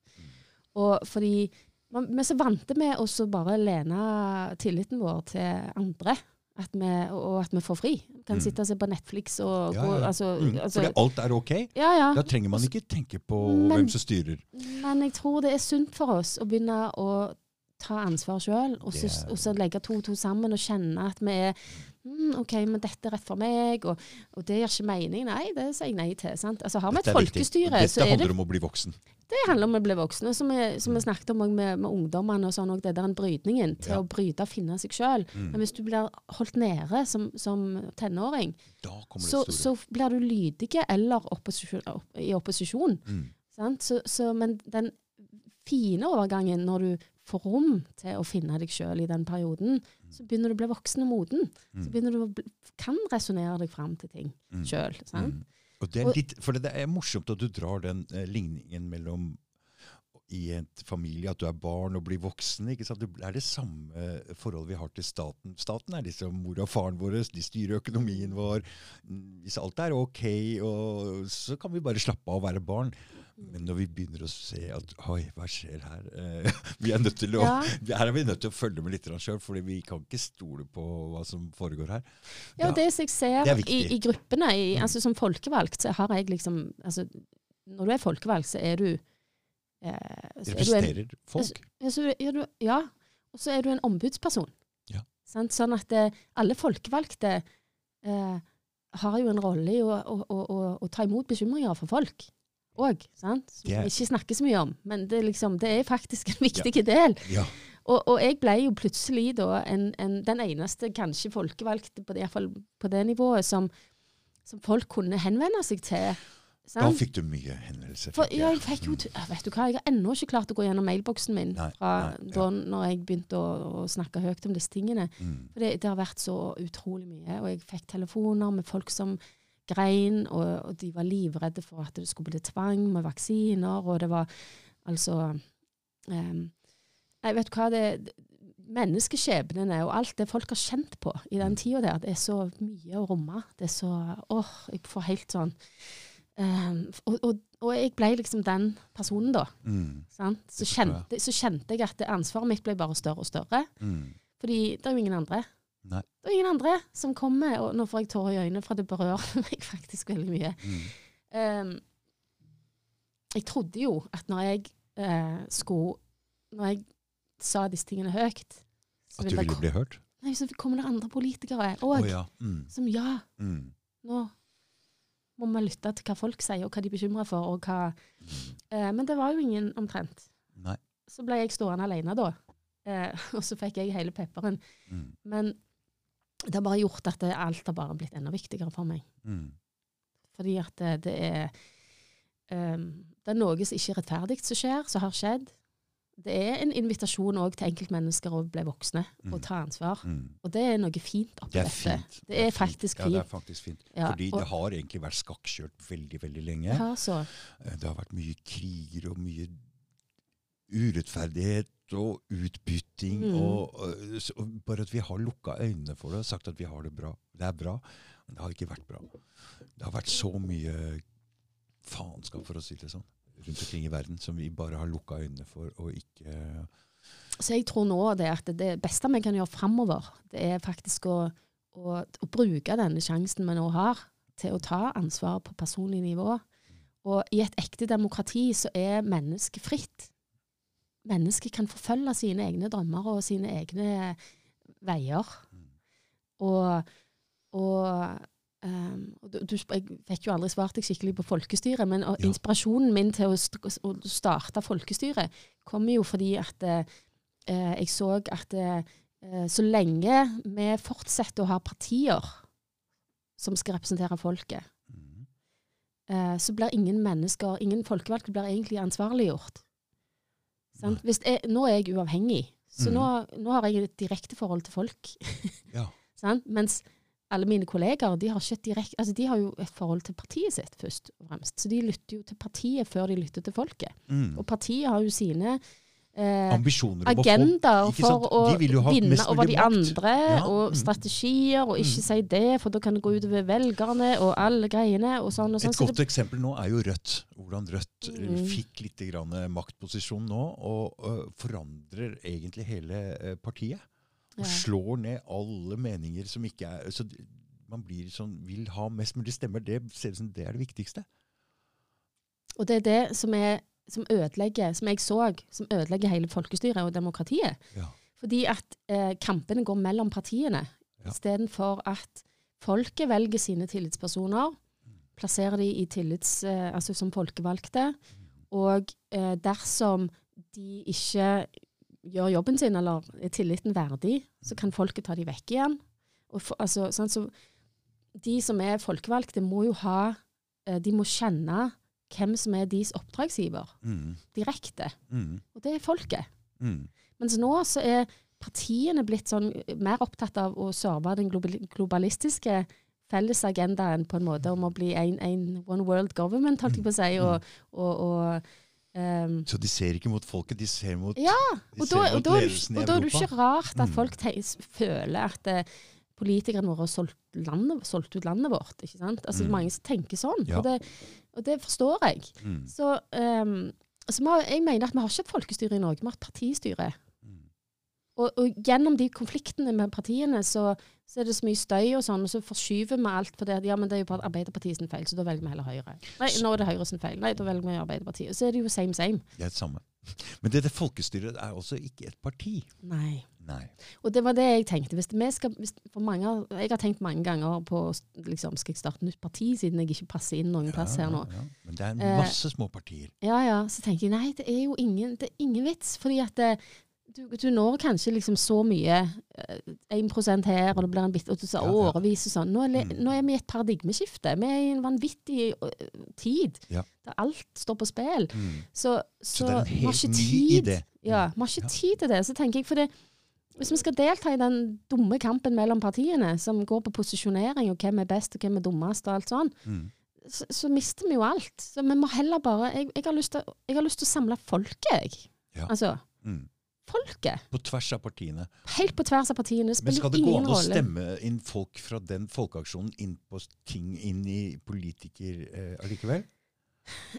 Og fordi man, vi er så vante med å bare lene tilliten vår til andre. At vi, og at vi får fri. Vi kan Mm. sitte og se på Netflix og Ja, gå ja. altså, Mm. altså, Fordi alt er ok. ja, ja. Da trenger man ikke tenke på Men- hvem som styrer. Men jeg tror det er sunt for oss å begynne å ta ansvar sjøl, og, så- og så legge to og to sammen og kjenne at vi er mm, OK, men dette er rett for meg, og, og det gjør ikke mening. Nei, det sier jeg nei til. sant? Altså Har vi et Dette er det... folkestyre, Dette så er handler det om å bli voksen. det handler om å bli voksne, som vi, som vi snakket om med, med ungdommene. og sånn, og det der en brytningen til Ja. å bryte og finne seg sjøl. Mm. Men hvis du blir holdt nede som, som tenåring, så, så blir du lydig eller opposisjon, opp, i opposisjon. Mm. Sant? Så, så, men den fine overgangen når du får rom til å finne deg sjøl i den perioden, så begynner du å bli voksen og moden. Så Mm. begynner du å bli, kan resonnere deg fram til ting Mm. sjøl. Mm. Og det er litt, for det er morsomt at du drar den eh, ligningen mellom i en familie, at du er barn og blir voksen. ikke sant? Det er det samme forholdet vi har til staten. Staten er liksom mor og faren vår, de styrer økonomien vår. Mm, Hvis alt er ok, og, så kan vi bare slappe av og være barn. Men når vi begynner å se at oi, hva skjer her? Eh, vi er nødt til å, Ja. Her er vi nødt til å følge med litt sjøl, for vi kan ikke stole på hva som foregår her. Ja, og det som jeg ser er i, i gruppene, i, Mm. altså som folkevalgt, så har jeg liksom altså, Når du er folkevalgt, så er du eh, så er du en- Representerer folk. Ja, så er du, ja, og så er du en ombudsperson. Ja. Sant? Sånn at det, alle folkevalgte eh, har jo en rolle i å, å, å, å ta imot bekymringer fra folk òg. Som vi ikke snakker så mye om. Men det, liksom, det er faktisk en viktig del. Ja. Og, og jeg ble jo plutselig da en, en, den eneste kanskje folkevalgte, på det, på det nivået, som, som folk kunne henvende seg til. Da fikk du mye henvendelser. Ja, jeg. jeg fikk jo, vet du hva, jeg har ennå ikke klart å gå gjennom mailboksen min Nei, fra nei, ja. da når jeg begynte å, å snakke høyt om disse tingene. Mm. For det, det har vært så utrolig mye. Og jeg fikk telefoner med folk som grein, og, og de var livredde for at det skulle bli tvang med vaksiner, og det var altså um, Nei, vet du hva, det, Menneskeskjebnene og alt det folk har kjent på i den tida der, det er så mye å romme. Det er så Åh, jeg får helt sånn um, og, og, og jeg ble liksom den personen, da. Mm. Sant? Så, kjente, så kjente jeg at ansvaret mitt ble bare større og større. Mm. Fordi det er jo ingen andre. Nei. Det er ingen andre som kommer, og nå får jeg tårer i øynene, for det berører meg faktisk veldig mye. Mm. Um, jeg trodde jo at når jeg uh, skulle Når jeg sa disse tingene høyt så At du ville bli hørt? Nei, så kommer det andre politikere òg. Oh, ja. Mm. som ja, Mm. nå må vi lytte til hva folk sier, og hva de er bekymra for. Og hva, eh, men det var jo ingen omtrent. Nei. Så ble jeg stående alene da, Uh, og så fikk jeg hele pepperen. Mm. Men det har bare gjort at alt har bare blitt enda viktigere for meg. Mm. Fordi at det, det er um, Det er noe som ikke er rettferdig som skjer, som har skjedd. Det er en invitasjon òg til enkeltmennesker å bli voksne Mm. og ta ansvar. Mm. Og det er noe fint oppi Det dette. fint. Det er faktisk Ja, det er fint. faktisk fint. Ja, Fordi og- det har egentlig vært skakkjørt veldig, veldig lenge. Ja, så. Eh, Det har vært mye kriger og mye urettferdighet og utbytting. Mm. Og, og bare at vi har lukka øynene for det og sagt at vi har det bra. Det er bra, men det har ikke vært bra. Det har vært så mye faenskap, for å si det sånn, rundt omkring i verden som vi bare har lukka øynene for og ikke så jeg tror nå det at det beste vi kan gjøre framover, det er faktisk å, å, å bruke denne sjansen vi nå har, til å ta ansvar på personlig nivå. Og i et ekte demokrati så er mennesket fritt. Mennesket kan forfølge sine egne drømmer og sine egne veier. Og, og, Um, du, du, jeg fikk jo aldri svart deg skikkelig på folkestyret, men Ja. inspirasjonen min til å, st å starte folkestyret kommer jo fordi at eh, jeg så at uh, så lenge vi fortsetter å ha partier som skal representere folket, mm, så blir ingen mennesker, ingen folkevalgte blir egentlig ansvarliggjort. Jeg, nå er jeg uavhengig, så mm. nå, nå har jeg et direkte forhold til folk. Ja. sant? Mens alle mine kollegaer de har, direkte, altså de har jo et forhold til partiet sitt først og fremst. Så de lytter jo til partiet før de lytter til folket. Mm. Og partiet har jo sine eh, Ambisjoner om å få agendaer for å vinne over de andre, Ja, og mm. strategier, og ikke Mm. si det, for da kan det gå utover velgerne og alle greiene, og sånn og sånn. Et godt eksempel nå er jo Rødt. Hvordan Rødt eh, Mm. fikk litt grann maktposisjon nå, og øh, forandrer egentlig hele øh, partiet. Og ja. slår ned alle meninger som ikke er så Man blir sånn, vil ha mest mulig stemmer. Det ser ut som det er det viktigste. Og det er det som, er, som ødelegger, som jeg så, som ødelegger hele folkestyret og demokratiet. Ja. Fordi at eh, kampene går mellom partiene, Ja. istedenfor at folket velger sine tillitspersoner, plasserer de i tillits, eh, altså som folkevalgte, og eh, dersom de ikke gjør jobben sin, eller er tilliten verdig, så kan folket ta de vekk igjen. For, altså, sånn, så de som er folkevalgte, må jo ha eh, De må kjenne hvem som er deres oppdragsgiver, Mm. direkte. Mm. Og det er folket. Mm. Mens nå så er partiene blitt sånn mer opptatt av å serve den globalistiske fellesagendaen på en måte om å bli en, en one world government, holdt jeg på å si. Mm. Og, og, og Um, Så de ser ikke mot folket, de ser mot, Ja, og da, og, da, er ledelsen i og da er det ikke rart at Mm. folk føler at eh, politikerne våre har solgt, landet, solgt ut landet vårt. ikke sant? Altså Mm. Mange tenker sånn, Ja. og, det, og det forstår jeg. Mm. Så, um, så har, jeg mener at vi har ikke et folkestyre i Norge, vi har et partistyre. Mm. Og, og gjennom de konfliktene med partiene, så, så er det så mye støy og sånn, og så forskyver vi alt på det. at Ja, men det er jo bare Arbeiderpartiet sin feil, så da velger vi heller Høyre. Nei, nå er det Høyre sin feil. Nei, da velger vi Arbeiderpartiet. Og så er det jo same same. Det er det samme. Men dette folkestyret er også ikke et parti. Nei. Nei. Og det var det jeg tenkte. Hvis vi skal, hvis for mange, jeg har tenkt mange ganger på liksom, skal jeg starte nytt parti, siden jeg ikke passer inn noen plass her nå. Ja, Men det er Eh, masse små partier. Ja, ja. Så tenker jeg nei, det er jo ingen, det er ingen vits. Fordi at det, du, du når kanskje liksom så mye. eh, 1 her, og det blir en bit, og du sa Ja, ja. årevis og sånn. Nå, er Mm. nå er vi i et paradigmeskifte. Vi er i en vanvittig eh, tid Ja. der alt står på spill. Mm. Så, så, Så en vi har helt ikke ny tid. Ja, vi har ikke tid til det. Så tenker jeg, for det, hvis vi skal delta i den dumme kampen mellom partiene, som går på posisjonering og hvem er best og hvem er dummest og alt sånn, Mm. så, så mister vi jo alt. Så vi må heller bare Jeg, jeg, har, lyst til, å samle folket, jeg. Ja. Altså Mm. Folket. På tvers av partiene. Helt på tvers av partiene. Men skal det gå an å stemme inn folk fra den folkeaksjonen inn på ting inn i politiker eh, allikevel?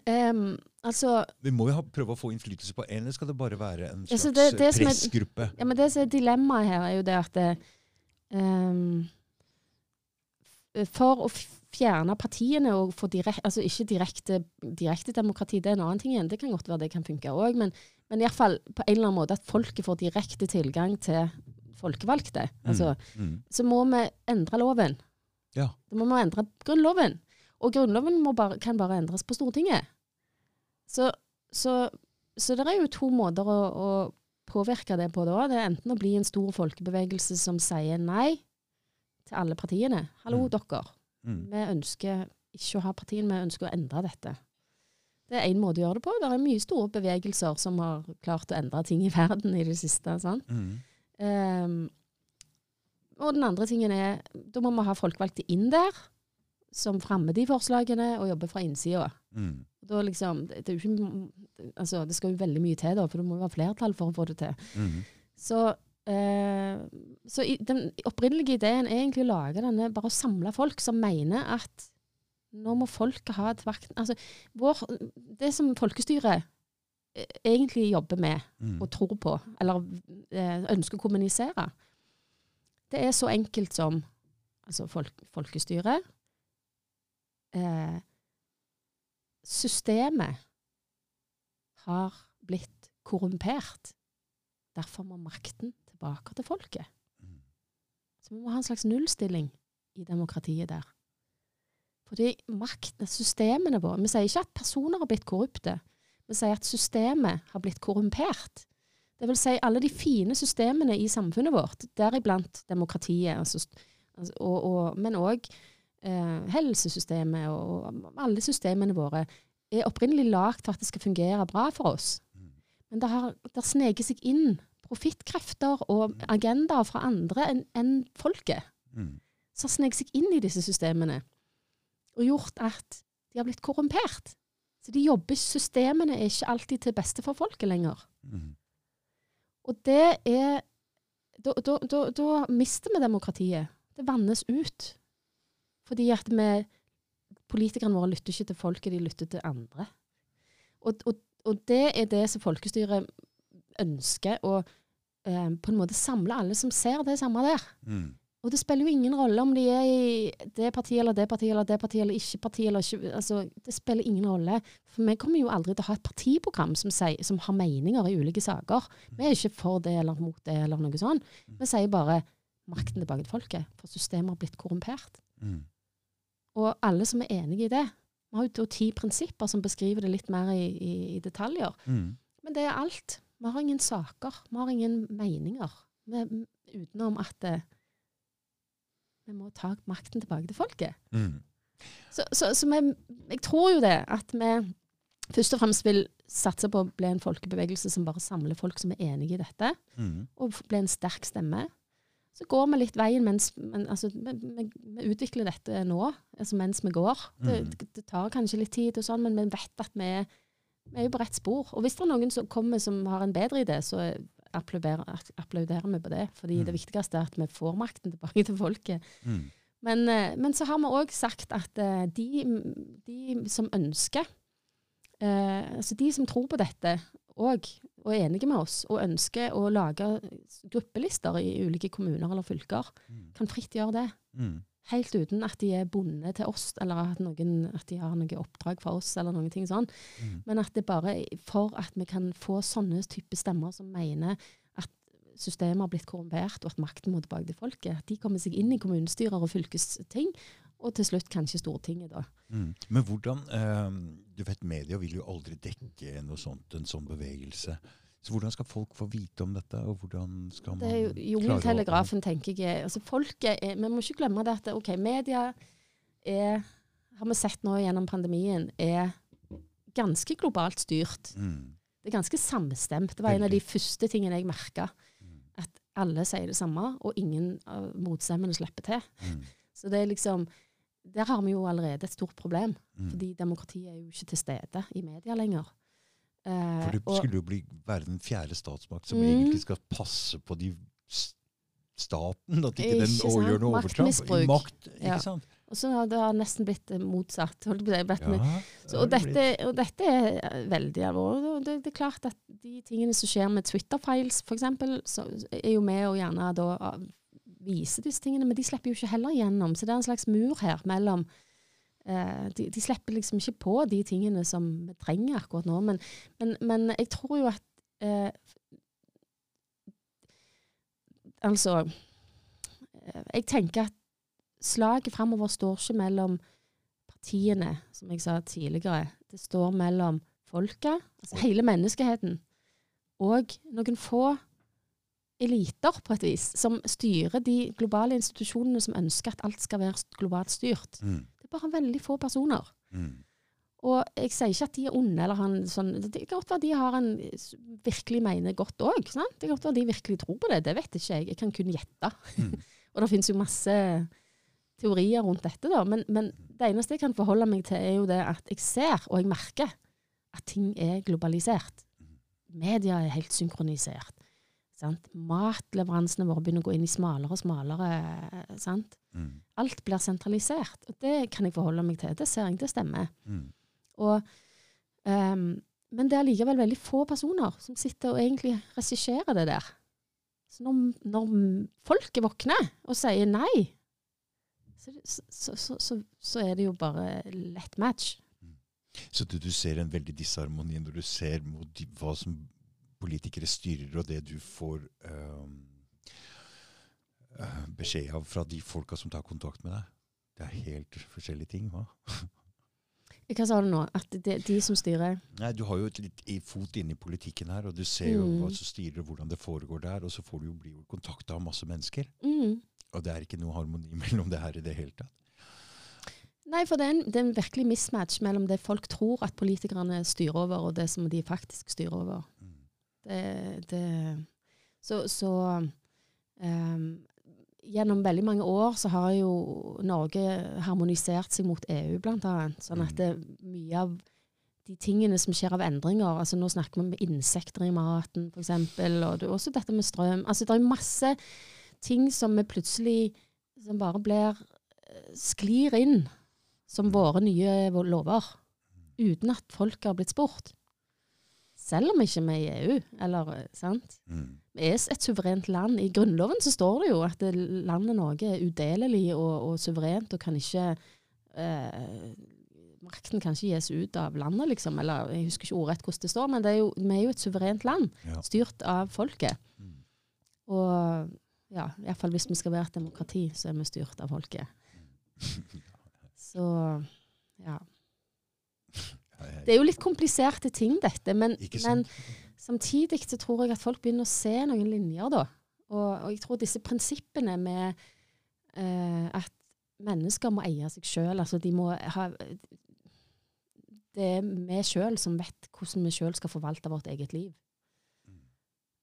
Um, altså, Vi må jo ha, prøve å få innflytelse på en, eller skal det bare være en Ja, så slags det- det pressgruppe? er- ja, men det som er dilemmaet her, er jo det at det, um, For å fjerne partiene og få direk, altså ikke direkte, direkte demokrati, det er en annen ting igjen. Det kan godt være det kan funke òg, men, men iallfall på en eller annen måte at folket får direkte tilgang til folkevalgte. Altså, Mm. så må vi endre loven. Ja. Da må vi endre Grunnloven. Og Grunnloven må bare, kan bare endres på Stortinget. Så, så, så det er jo to måter å, å påvirke det på da. Det er enten å bli en stor folkebevegelse som sier nei til alle partiene. Hallo, Mm. dere. Mm. Vi ønsker ikke å ha partiene, vi ønsker å endre dette. Det er én måte å gjøre det på. Det er mye store bevegelser som har klart å endre ting i verden i det siste. sant? Mm. Um, og den andre tingen er Da må vi ha folkevalgte inn der, som fremmer de forslagene, og jobber fra innsida. Mm. Da liksom, det, det, er ikke, altså, det skal jo veldig mye til, da, for det må jo være flertall for å få det til. Mm. Så, eh, så i, den opprinnelige ideen er egentlig å lage denne, bare å samle folk som mener at nå må folket ha et vakt... Altså, vår, det som folkestyret eh, egentlig jobber med, Mm. og tror på, eller eh, ønsker å kommunisere. Det er så enkelt som altså folk, folkestyre. Eh, systemet har blitt korrumpert. Derfor må makten tilbake til folket. Mm. Så vi må ha en slags nullstilling i demokratiet der. Fordi makten, systemene våre Vi sier ikke at personer har blitt korrupte. Vi sier at systemet har blitt korrumpert. Det vil si alle de fine systemene i samfunnet vårt, deriblant demokratiet, altså, altså, og, og, men òg eh, helsesystemet og, og alle systemene våre, er opprinnelig lagd for at det skal fungere bra for oss. Mm. Men det har det sneker seg inn profittkrefter og agendaer fra andre enn en folket Mm. Så har sneket seg inn i disse systemene, og gjort at de har blitt korrumpert. Så de jobber, systemene er ikke alltid til beste for folket lenger. Mm. Og det er Da, da, da, da mister vi demokratiet. Det vannes ut. Fordi at vi Politikerne våre lytter ikke til folket, de lytter til andre. Og, og, og det er det som folkestyret ønsker, å eh, på en måte samle alle som ser det samme der. Mm. Og det spiller jo ingen rolle om de er i det partiet eller det partiet eller det partiet eller ikke parti. Eller ikke, altså, det spiller ingen rolle. For vi kommer jo aldri til å ha et partiprogram som, sier, som har meninger i ulike saker. Vi er ikke for det eller mot det eller noe sånt. Vi sier bare makten tilbake til folket. For systemet har blitt korrumpert. Mm. Og alle som er enige i det. Vi har jo da ti prinsipper som beskriver det litt mer i, i, i detaljer. Mm. Men det er alt. Vi har ingen saker. Vi har ingen meninger. Vi, utenom at eh, vi må ta makten tilbake til folket. Mm. Så, så, så vi, jeg tror jo det, at vi først og fremst vil satse på å bli en folkebevegelse som bare samler folk som er enige i dette, Mm. og bli en sterk stemme. Så går vi litt veien mens men, altså, vi, vi, vi utvikler dette nå, altså mens vi går. Det, Mm. det, det tar kanskje litt tid, og sånn, men vi vet at vi, er- vi er jo på rett spor. Og hvis det er noen som kommer som har en bedre idé, så applauderer, applauderer vi på det. Fordi Mm. det viktigste er at vi får makten tilbake til folket. Mm. Men, eh, men så har vi òg sagt at eh, de, de som ønsker eh, Altså de som tror på dette òg, og er enige med oss, og ønsker å lage gruppelister i ulike kommuner eller fylker, Mm. kan fritt gjøre det. Helt uten at de er bundet til oss, eller at, noen, at de har noe oppdrag for oss, eller noen ting sånn. Mm. Men at det bare er for at vi kan få sånne type stemmer som mener at systemet har blitt korrumpert, og at makten må tilbake til folket. At de kommer seg inn i kommunestyrer og fylkesting, og til slutt kanskje Stortinget, da. Mm. Men hvordan eh, Du vet, media vil jo aldri dekke noe sånt, en sånn bevegelse. Så hvordan skal folk få vite om dette, og hvordan skal man klare Det er Jungeltelegrafen, tenker jeg. Altså folket er, Vi må ikke glemme det at ok, media er, har vi sett nå gjennom pandemien, er ganske globalt styrt. Mm. Det er ganske samstemt. Det var en av de første tingene jeg merka. Mm. At alle sier det samme, og ingen av motstemmene slipper til. Mm. Så det er liksom Der har vi jo allerede et stort problem. Mm. Fordi demokratiet er jo ikke til stede i media lenger. Eh, For det og- skulle jo bli, være den fjerde statsmakt som Mm. egentlig skal passe på de staten, at ikke den Ikke den sant? gjør noe overtramp. Maktmisbruk. Makt, ikke Ja. sant? og så har det nesten blitt eh, motsatt. Holdt på det, Ja, Så, og, det dette, og dette er eh, veldig alvorlig. Det, det er klart at de tingene som skjer med Twitter-files, f.eks., er jo med og gjerne da viser vise disse tingene, men de slipper jo ikke heller igjennom. Så det er en slags mur her mellom eh, de, de slipper liksom ikke på de tingene som vi trenger akkurat nå. Men, men, men jeg tror jo at eh, Altså eh, Jeg tenker at slaget framover står ikke mellom partiene, som jeg sa tidligere. Det står mellom folket, altså hele menneskeheten, og noen få eliter, på et vis, som styrer de globale institusjonene som ønsker at alt skal være globalt styrt. Mm. Bare veldig få personer. Mm. Og jeg sier ikke at de er onde, eller han sånn Det kan godt være de har en virkelig mener godt òg. Det kan godt være de virkelig tror på det. Det vet ikke jeg. Jeg kan kun gjette. Mm. og det finnes jo masse teorier rundt dette, da. Men, men det eneste jeg kan forholde meg til, er jo det at jeg ser, og jeg merker, at ting er globalisert. Media er helt synkronisert. Sant? Matleveransene våre begynner å gå inn i smalere og smalere. Sant? Mm. Alt blir sentralisert. Og det kan jeg forholde meg til. Det ser jeg, det stemmer. Mm. Og, um, men det er likevel veldig få personer som sitter og egentlig regisserer det der. Så når, når folket våkner og sier nei, så, så, så, så, er det jo bare lett match. Så du, du ser en veldig disharmoni når du ser mot hva som politikere styrer, og det du får øh, beskjed av fra de folka som tar kontakt med deg. Det er helt forskjellige ting. hva? Hva sa du nå? At det, de som styrer Nei, Du har jo et litt i fot inne i politikken her, og du ser jo Mm. hva som styrer, og hvordan det foregår der, og så får du jo bli kontakta av masse mennesker. mm. Og det er ikke noe harmoni mellom det her i det hele tatt. Nei, for det er, en, det er en virkelig mismatch mellom det folk tror at politikerne styrer over, og det som de faktisk styrer over. Mm. Det, det, så så um, gjennom veldig mange år så har jo Norge harmonisert seg mot EU, blant annet. Sånn at Mm. det, mye av de tingene som skjer av endringer altså Nå snakker vi om insekter i maten, f.eks., og det er også dette med strøm. altså Det er masse ting som vi plutselig som bare blir eh, sklir inn som våre nye lover, uten at folk har blitt spurt. Selv om ikke vi er i EU, eller eh, sant. Mm. Vi er et suverent land. I Grunnloven så står det jo at det, landet Norge er udelelig og, og suverent og kan ikke eh, Makten kan ikke gis ut av landet, liksom. Eller jeg husker ikke ordrett hvordan det står, men det er jo, vi er jo et suverent land, Ja. styrt av folket. Mm. Og ja, iallfall hvis vi skal være et demokrati, så er vi styrt av folket. Så ja. Det er jo litt kompliserte ting, dette. Men, men samtidig så tror jeg at folk begynner å se noen linjer, da. Og, og jeg tror disse prinsippene med eh, at mennesker må eie seg sjøl, altså de må ha Det er vi sjøl som vet hvordan vi sjøl skal forvalte vårt eget liv.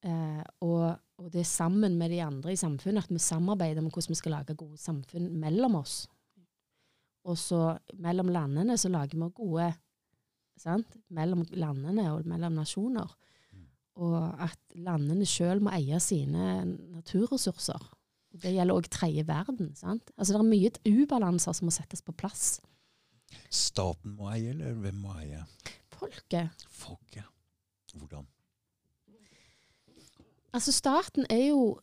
Eh, og, og det er sammen med de andre i samfunnet at vi samarbeider om hvordan vi skal lage gode samfunn mellom oss. Og så mellom landene så lager vi gode sant? Mellom landene og mellom nasjoner. Og at landene sjøl må eie sine naturressurser. Det gjelder òg tredje verden. sant? Altså Det er mye ubalanser som må settes på plass. Staten må eie, eller hvem må eie? Folket Folket. Hvordan? Altså Staten er jo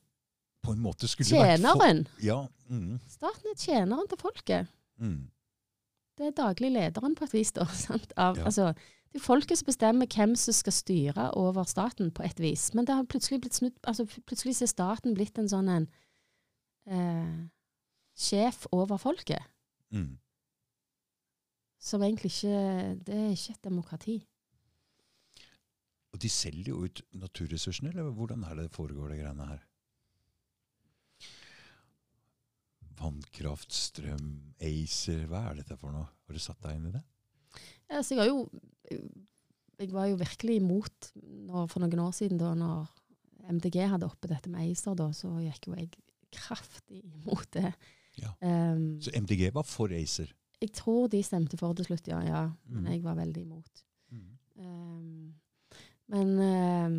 På en måte skulle det vært tjeneren. Ja, Mm. Staten er tjeneren til folket. Mm. Det er daglig lederen på et vis. da? Av, Ja. altså, det er folket som bestemmer hvem som skal styre over staten på et vis. Men det har plutselig blitt snudd, altså plutselig er staten blitt en sånn en eh, sjef over folket. Mm. Som egentlig ikke Det er ikke et demokrati. Og de selger jo ut naturressursene, eller hvordan er det det foregår, de greiene her? Vannkraft, strøm, ACER, hva er dette for noe? Har du satt deg inn i det? Altså, jeg, jo, jeg var jo virkelig imot når, for noen år siden, da når MDG hadde oppe dette med ACER, da, så gikk jo jeg kraftig imot det. Ja. Um, Så MDG var for ACER? jeg tror de stemte for til slutt, ja. ja men Mm. jeg var veldig imot. Mm. Um, men, um,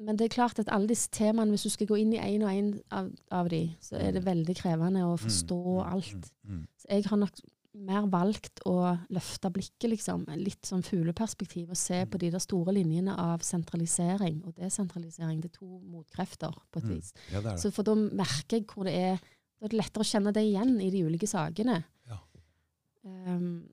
men det er klart at alle disse temaene, hvis du skal gå inn i én og én av, av de, så er det Mm. veldig krevende å forstå Mm, mm, alt. mm, mm. Så jeg har nok mer valgt å løfte blikket, liksom. Litt sånn fugleperspektiv, og se Mm. på de der store linjene av sentralisering og desentralisering. Det er to motkrefter, på et Mm. vis. Ja, det det. Så for da merker jeg hvor det er Da er det lettere å kjenne det igjen i de ulike sakene. Ja. Um,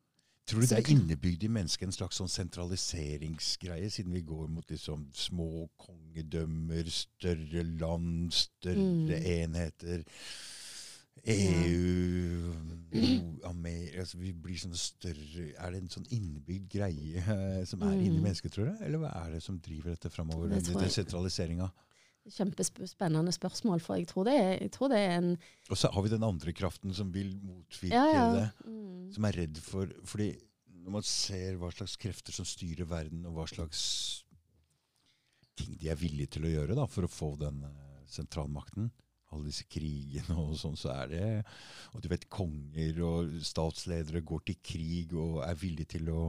Tror du det er innebygd i mennesket en slags sånn sentraliseringsgreie, siden vi går mot liksom små kongedømmer, større land, større Mm. enheter? EU Amerika altså Vi blir sånne større Er det en sånn innebygd greie eh, som er inni Mm. mennesket, tror du? Eller hva er det som driver dette framover? Den, sentraliseringa? Kjempespennende spørsmål, for jeg tror det er, tror det er en Og så har vi den andre kraften som vil motvirke Ja, ja. det. Mm. som er redd for Fordi når man ser hva slags krefter som styrer verden, og hva slags ting de er villige til å gjøre da, for å få den eh, sentralmakten, alle disse krigene og sånn, så er det Og du vet, konger og statsledere går til krig og er villige til å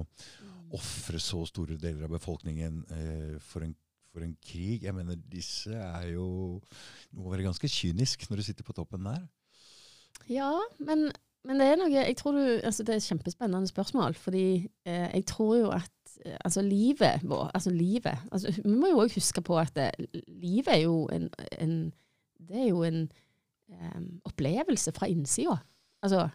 ofre så store deler av befolkningen eh, for, en, for en krig. Jeg mener, disse er jo Det må være ganske kynisk når du sitter på toppen der. Ja, men, men det er noe jeg tror du, altså Det er et kjempespennende spørsmål. Fordi eh, jeg tror jo at eh, altså livet vår altså livet, altså Vi må jo òg huske på at det, livet er jo en, en Det er jo en um, opplevelse fra innsida. Altså,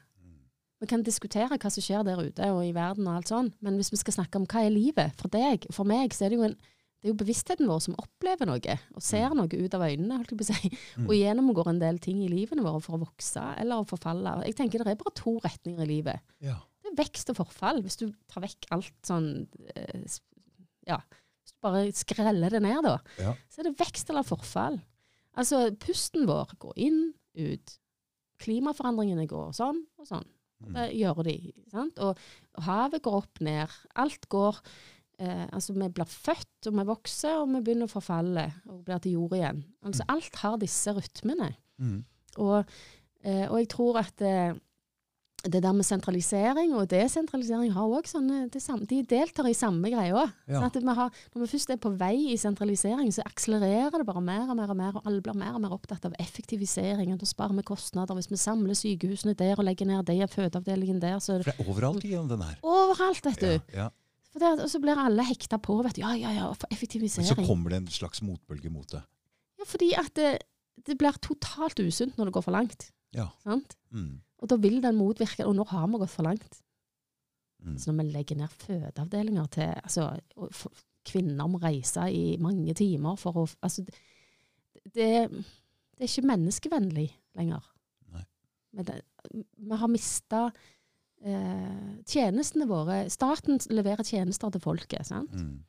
vi kan diskutere hva som skjer der ute og i verden, og alt sånn, men hvis vi skal snakke om hva er livet for deg, for meg, så er det jo en det er jo bevisstheten vår som opplever noe, og ser Mm. noe ut av øynene. holdt jeg på å si, Mm. og gjennomgår en del ting i livene våre for å vokse eller å forfalle. Jeg tenker Det er bare to retninger i livet. Ja. Det er vekst og forfall. Hvis du tar vekk alt sånn eh, Ja, hvis du bare skreller det ned, da, Ja. så er det vekst eller forfall. Altså, pusten vår går inn, ut. Klimaforandringene går sånn og sånn. Mm. Det gjør de. Sant? Og, og havet går opp ned. Alt går eh, Altså, vi blir født, og vi vokser, og vi begynner å forfalle og blir til jord igjen. Altså, alt har disse rytmene. Mm. Og, eh, og jeg tror at eh, det der med sentralisering og desentralisering har også sånne det samme, De deltar i samme greia. Ja. Sånn vi har, når vi først er på vei i sentralisering, så akselererer det bare mer og mer og mer, og alle blir mer og mer opptatt av effektivisering. Da sparer vi kostnader. Hvis vi samler sykehusene der og legger ned de fødeavdelingen der, så er det For det er overalt igjen, den her. overalt, vet du. Ja, ja. Det, og så blir alle hekta på, vet du. Ja, ja, ja, for effektivisering. Men så kommer det en slags motbølge mot det. Ja, fordi at det, det blir totalt usunt når det går for langt. Ja. Sant? Mm. Og da vil den motvirke Og nå har vi gått for langt. Mm. Så når vi legger ned fødeavdelinger til altså, Kvinner må reise i mange timer for å Altså, det, det er ikke menneskevennlig lenger. Nei. Men det, vi har mista eh, tjenestene våre. Staten leverer tjenester til folket. sant? Mm.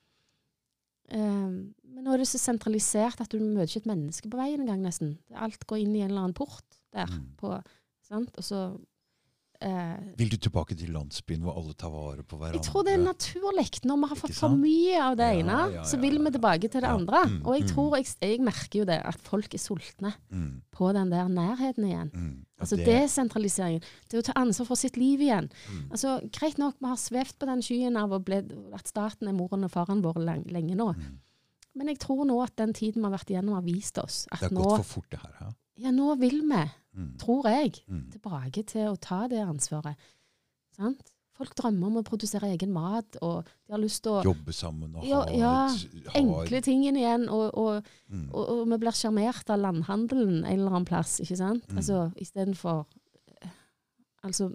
Eh, men nå er det så sentralisert at du møter ikke et menneske på veien engang, nesten. Alt går inn i en eller annen port der. Mm. På, sant? Og så eh, Vil du tilbake til landsbyen hvor alle tar vare på hverandre? Jeg tror det er naturlig. Når vi har fått for mye av det Ja, ene, ja, så vil ja, vi tilbake til det Ja. andre. Mm, Og jeg mm. tror, jeg, jeg merker jo det, at folk er sultne Mm. på den der nærheten igjen. Mm. Altså det- desentraliseringen. Det å ta ansvar for sitt liv igjen. mm. Altså, Greit nok, vi har svevd på den skyen av ble, at staten er moren og faren vår lenge, nå. Men jeg tror nå at den tiden vi har vært igjennom, har vist oss Det har nå, gått for fort, det her. Ja? ja, nå vil vi, Mm. tror jeg, Mm. tilbake til å ta det ansvaret. Sant? Folk drømmer om å produsere egen mat, og de har lyst til å Jobbe sammen og Ja, ha ja, ha Enkle tingene igjen, og, og, mm, og, og vi blir sjarmert av landhandelen en eller annen plass, ikke sant? Mm. Altså istedenfor Altså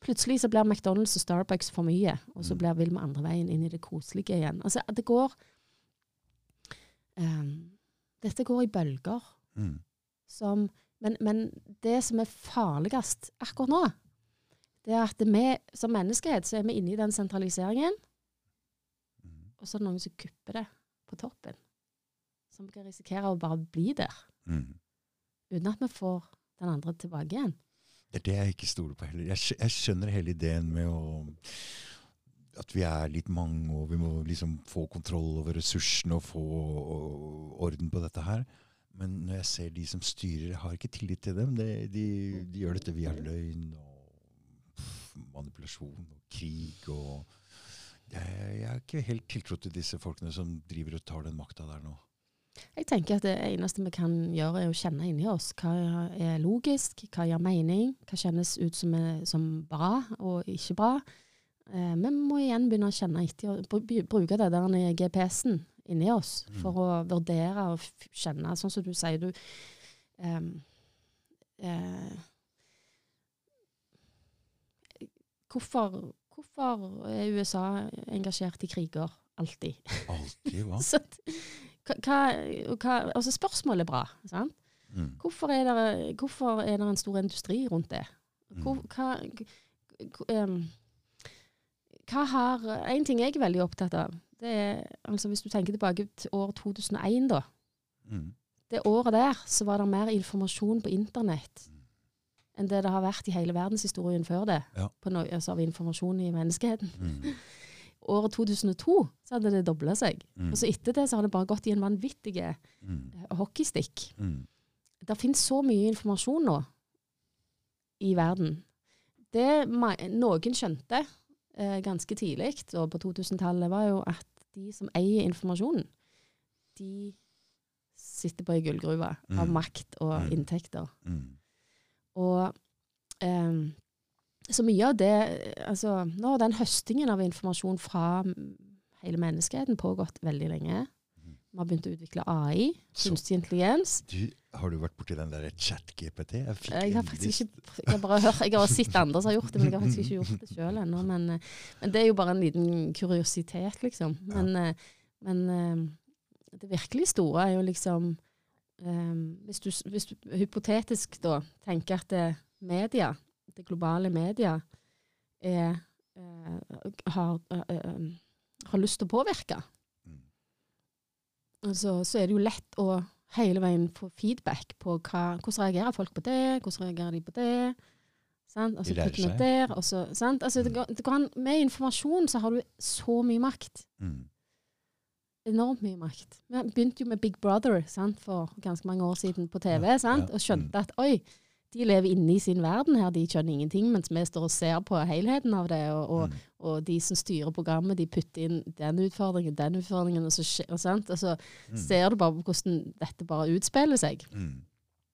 plutselig så blir McDonald's og Starbucks for mye, og så Mm. blir vil vi andre veien inn i det koselige igjen. Altså det går um, Dette går i bølger. mm, Som, men, men det som er farligst akkurat nå, det er at vi som menneskehet så er vi inne i den sentraliseringen, mm, og så er det noen som kupper det på toppen. Som kan risikere å bare bli der, mm. uten at vi får den andre tilbake igjen. Det er det jeg ikke stoler på heller. Jeg, jeg skjønner hele ideen med å at vi er litt mange, og vi må liksom få kontroll over ressursene og få orden på dette her. Men når jeg ser de som styrer, jeg har ikke tillit til dem. De, de, de gjør dette via løgn og manipulasjon og krig og jeg, jeg har ikke helt tiltro til disse folkene som driver og tar den makta der nå. Jeg tenker at det eneste vi kan gjøre, er å kjenne inni oss hva er logisk, hva gir mening, hva kjennes ut som, er, som bra og ikke bra. Eh, vi må igjen begynne å kjenne etter og bruke det der GPS-en inni oss Mm. for å vurdere og kjenne, sånn som du sier du um, uh, hvorfor, hvorfor er USA engasjert i kriger alltid? Alltid, hva? Så, hva, hva, hva, altså spørsmålet er bra. Sant? Mm. Hvorfor, er det, hvorfor er det en stor industri rundt det? Hvor, Mm. hva, k- em, hva har En ting jeg er veldig opptatt av, det er altså Hvis du tenker tilbake til år 2001, da. Mm. Det året der så var det mer informasjon på internett enn det det har vært i hele verdenshistorien før det. Ja. På no altså av informasjon i menneskeheten. Mm. Året 2002 så hadde det dobla seg. Mm. Og så etter det så har det bare gått i en vanvittig eh, Mm. hockeystikk. Mm. Det finnes så mye informasjon nå i verden. Det noen skjønte eh, ganske tidlig, og på 2000-tallet, var jo at de som eier informasjonen, de sitter på ei gullgruve av Mm. makt og Mm. inntekter. Mm. Og um, så mye av det altså, Nå har den høstingen av informasjon fra hele menneskeheten pågått veldig lenge. Vi har begynt å utvikle AI, kunstig intelligens. Du, har du vært borti den der chat-GPT? Jeg, Jeg har faktisk ikke jeg har bare hørt, jeg har sett andre som har gjort det, men jeg har faktisk ikke gjort det sjøl ennå. Men, eh, men det er jo bare en liten kuriositet, liksom. Men, ja. men eh, det virkelig store er jo liksom eh, hvis, du, hvis du hypotetisk da tenker at det media, det globale media, er, eh, har, eh, eh, har lyst til å påvirke. Altså, så er det jo lett å hele veien få feedback på hva, hvordan reagerer folk på det, hvordan reagerer de på det. Sant? Og så De lærer seg. der, også, sant? Altså, det Mm. går, det går an, med informasjon så har du så mye makt. Mm. Enormt mye makt. Vi begynte jo med Big Brother sant? for ganske mange år siden på TV, Ja, sant? ja, og skjønte at oi, de lever inne i sin verden her, de skjønner ingenting, mens vi står og ser på helheten av det. Og, og, Mm. og de som styrer programmet, de putter inn den utfordringen, den utfordringen, og så, og så Mm. ser du bare på hvordan dette bare utspiller seg. Mm.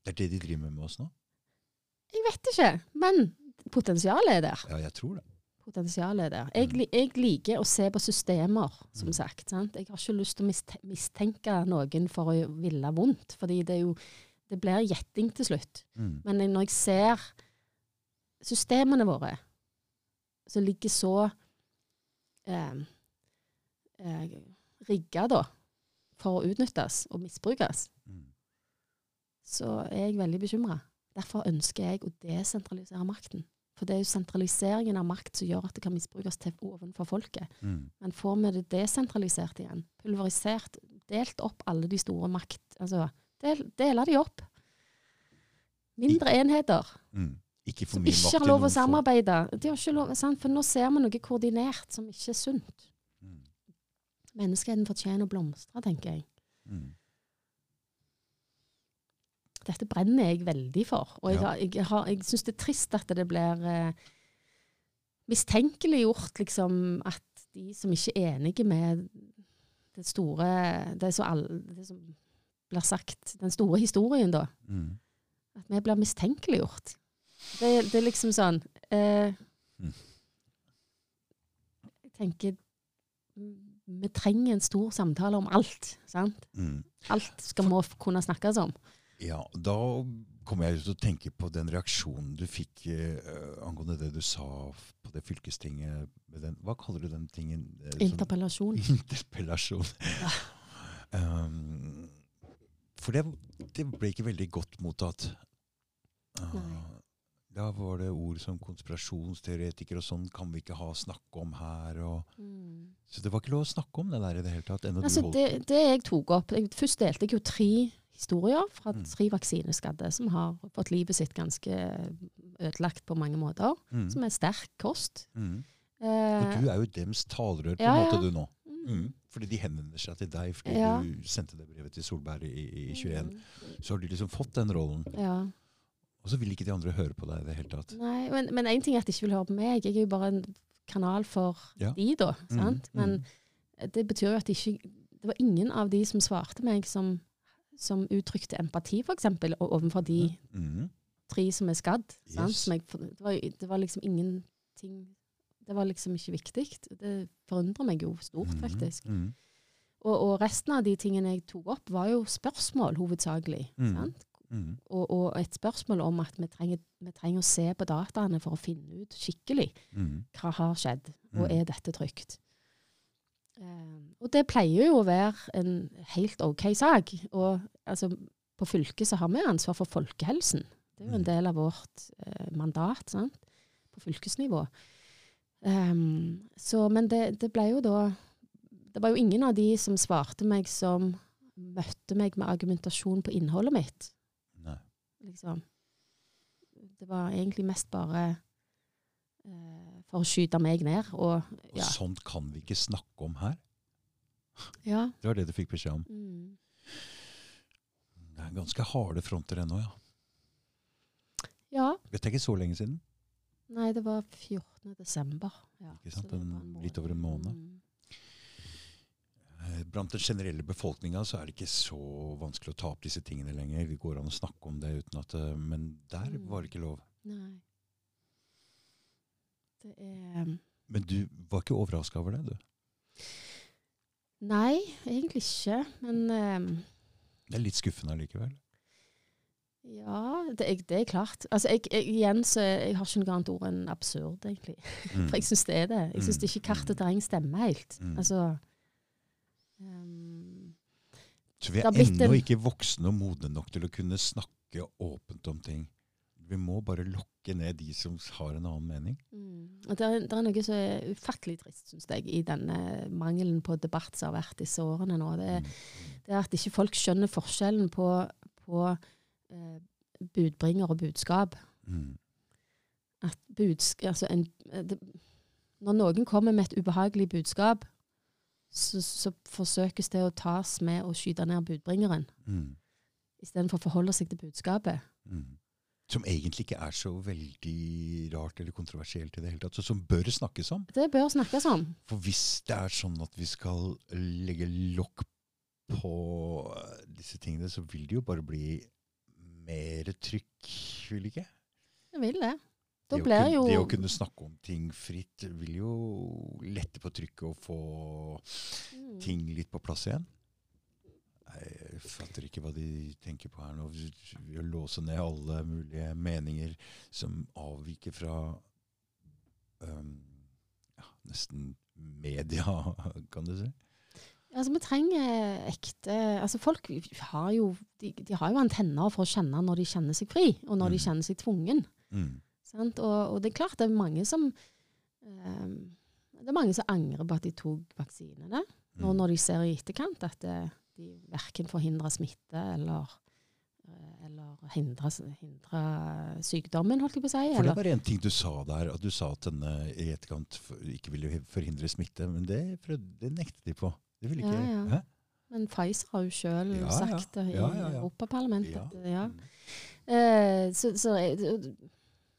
Det er det de driver med med oss nå? Jeg vet ikke, men potensialet er der. Ja, jeg tror det. Potensialet er der. Jeg, jeg liker å se på systemer, som Mm. sagt. Sant? Jeg har ikke lyst til å mistenke noen for å ville vondt, fordi det er jo det blir gjetting til slutt. Mm. Men når jeg ser systemene våre, som ligger så eh, eh, rigga da, for å utnyttes og misbrukes, Mm. så er jeg veldig bekymra. Derfor ønsker jeg å desentralisere makten. For det er jo sentraliseringen av makt som gjør at det kan misbrukes til ovenfor folket. Mm. Men får vi det desentralisert igjen, pulverisert, delt opp alle de store makt Altså, del, dele de opp. Mindre enheter Mm. Ikke for som ikke har lov å samarbeide. De har ikke lov, sant? For nå ser vi noe koordinert som ikke er sunt. Mm. Menneskeheten fortjener å blomstre, tenker jeg. Mm. Dette brenner jeg veldig for. Og jeg, Ja. jeg, har- jeg syns det er trist at det blir eh, mistenkeliggjort, liksom, at de som ikke er enige med det store Det, som all, det som blir sagt, den store historien, da. Mm. At vi blir mistenkeliggjort. Det, det er liksom sånn eh, Mm. tenker mm, vi trenger en stor samtale om alt. sant? Mm. Alt skal må kunne snakkes om. Ja, da kommer jeg til å tenke på den reaksjonen du fikk eh, angående det du sa på det fylkestinget. Med den, hva kaller du den tingen? eh, som- Interpellasjon. Interpellasjon. um, for det, det ble ikke veldig godt mottatt. Uh, da var det ord som konspirasjonsteoretiker og sånn kan vi ikke ha snakke om her. Og, Mm. så det var ikke lov å snakke om det der i det hele tatt. Altså, det, det jeg tok opp jeg, Først delte jeg jo tre historier fra Mm. tre vaksineskadde som har fått livet sitt ganske ødelagt på mange måter. mm, Som er sterk kost. mm. Eh, Og du er jo dems talerør på en ja. måte, du nå. mm, Mm. Fordi de henvender seg til deg fordi Ja. du sendte det brevet til Solberg i, i 21. mm, Så har du liksom fått den rollen. Ja. Og så vil ikke de andre høre på deg i det hele tatt. Nei, men, én ting er at de ikke vil høre på meg. Jeg er jo bare en kanal for Ja. de, da. Mm, Sant? Men mm. det betyr jo at de ikke Det var ingen av de som svarte meg, som, som uttrykte empati, f.eks., overfor de Mm. tre som er skadd. Sant? Yes. Jeg, det, var, det var liksom ingenting Det var liksom ikke viktig. Det forundrer meg jo stort, Mm. faktisk. Mm. Og, og resten av de tingene jeg tok opp, var jo spørsmål, hovedsakelig. Mm. Sant? Mm. Og, og et spørsmål om at vi trenger, vi trenger å se på dataene for å finne ut skikkelig Mm. hva har skjedd, og Mm. er dette trygt. Eh, og det pleier jo å være en helt OK sak. Og altså, på fylket så har vi ansvar for folkehelsen. Det er jo en Mm. del av vårt eh, mandat sant? på fylkesnivå. Ehm, så, men det, det ble jo da Det var jo ingen av de som svarte meg, som møtte meg med argumentasjon på innholdet mitt. Nei. Liksom. Det var egentlig mest bare uh, for å skyte meg ned. Og Og sånt kan vi ikke snakke om her. ja. Det var det du fikk beskjed om. Mm. Det er ganske harde fronter ennå, ja. ja. Dette er ikke så lenge siden. Nei, det var 14. desember. Ja, Ikke sant, en- litt over en måned. Mm. Eh, Blant den generelle befolkninga så er det ikke så vanskelig å ta opp disse tingene lenger. Det går an å snakke om det uten at eh, Men der Mm. var det ikke lov. Nei. Det er Men du var ikke overraska over det, du? Nei, egentlig ikke. Men um, Det er litt skuffende allikevel. Ja, det det er klart. Altså, jeg, jeg, igjen så jeg har ikke noe annet ord enn absurd, egentlig. Mm. For jeg syns det er det. Jeg syns Mm. ikke kart og terreng stemmer helt. Mm. Altså um, Så vi er ennå en- ikke voksne og modne nok til å kunne snakke åpent om ting. Vi må bare lokke ned de som har en annen mening. mm. Og det, er, det er noe som er ufattelig trist, syns jeg, i denne mangelen på debatt som har vært disse årene nå. Det Mm. det er at ikke folk skjønner forskjellen på, på eh, budbringer og budskap. Mm. At budsk, altså en, det, når noen kommer med et ubehagelig budskap, så, så forsøkes det å tas med å skyte ned budbringeren, Mm. istedenfor å forholde seg til budskapet. Mm. Som egentlig ikke er så veldig rart eller kontroversielt i det hele tatt, så som bør snakkes om. Det bør snakkes om. For hvis det er sånn at vi skal legge lokk på eh, disse tingene, så vil det jo bare bli mer trykk, vil ikke? Det vil det. Da det, å kunne, jo det å kunne snakke om ting fritt vil jo lette på trykket og få Mm. ting litt på plass igjen. Jeg fatter ikke hva de tenker på her nå. Å låse ned alle mulige meninger som avviker fra um, ja, nesten media, kan du si. Altså, vi trenger ekte altså Folk har jo, de, de har jo antenner for å kjenne når de kjenner seg fri, og når de Mm. kjenner seg tvungen. Mm. Sant? Og, og det er klart det er mange som um, Det er mange som angrer på at de tok vaksinene. Og Mm. når de ser i etterkant at det, de verken forhindrer smitte eller, eh, eller hindrer, hindrer sykdommen, holdt jeg på å si. For det var en ting du sa der, at du sa at denne i etterkant ikke ville forhindre smitte, men det, det nektet de på. Det vil ikke Ja, ja. Men Pfizer har jo sjøl Ja, sagt det i. Europaparlamentet. Ja. Mm. Eh, så, så,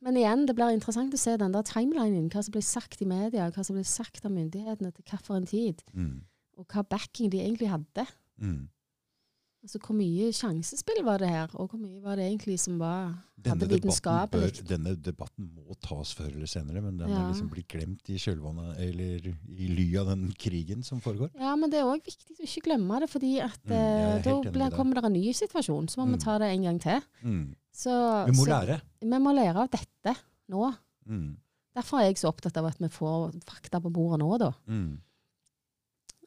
men igjen, det blir interessant å se den der timelinen. Hva som blir sagt i media, hva som blir sagt av myndighetene til hvilken tid. Mm. Og hva backing de egentlig hadde. Mm. Altså hvor mye sjansespill var det her, og hvor mye var det egentlig som var Denne debatten, bør, denne debatten må tas før eller senere, men den Ja. er liksom blitt glemt i kjølvannet, eller i ly av den krigen som foregår. Ja, men det er òg viktig å ikke glemme det, fordi at Mm, eh, da ble, kommer det en ny situasjon. Så må Mm. vi ta det en gang til. Mm. Så, Vi må så, lære. Vi må lære av dette nå. Mm. Derfor er jeg så opptatt av at vi får fakta på bordet nå, da. Mm.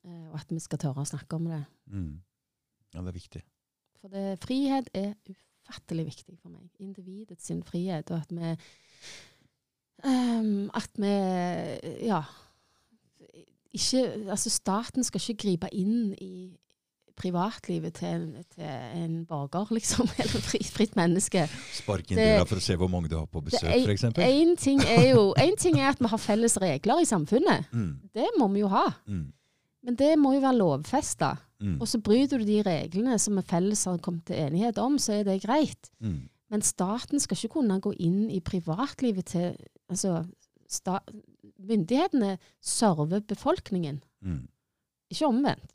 Eh, Og at vi skal tørre å snakke om det. Mm. Ja, det er viktig. For det, frihet er ufattelig viktig for meg. Individets sin frihet. Og at vi um, At vi Ja. Ikke Altså, staten skal ikke gripe inn i privatlivet til, en- til en borger, liksom. Eller et fri, fritt menneske. Spark inn døra for å se hvor mange du har på besøk, f.eks. Én ting, er jo- en ting er at vi har felles regler i samfunnet. Mm. Det må vi jo ha. Mm. Men det må jo være lovfesta. Mm. Og så bryter du de reglene som vi felles har kommet til enighet om, så er det greit. Mm. Men staten skal ikke kunne gå inn i privatlivet til Altså, sta, myndighetene server befolkningen, Mm. ikke omvendt.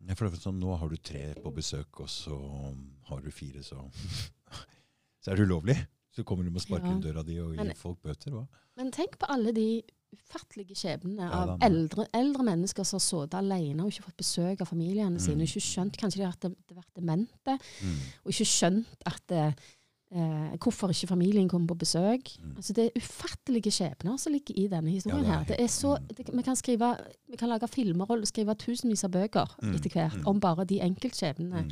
Ja, for det er sånn, nå har du tre på besøk, og så har du fire, så Så er det ulovlig. Så kommer du med å sparke Ja. inn døra di og gi folk bøter. Hva? Men tenk på alle de ufattelige skjebnene Ja, av eldre, eldre mennesker som har sittet alene og ikke fått besøk av familiene sine. Mm. og Ikke skjønt, Kanskje de har vært, demente, Mm. og ikke skjønt at eh, eh, hvorfor ikke familien kommer på besøk. Mm. Altså Det er ufattelige skjebner som ligger i denne historien. Ja, det er her. Er så, mm. det, vi, kan skrive, vi kan lage filmer og skrive tusenvis av bøker Mm, etter hvert mm. om bare de enkeltskjebnene.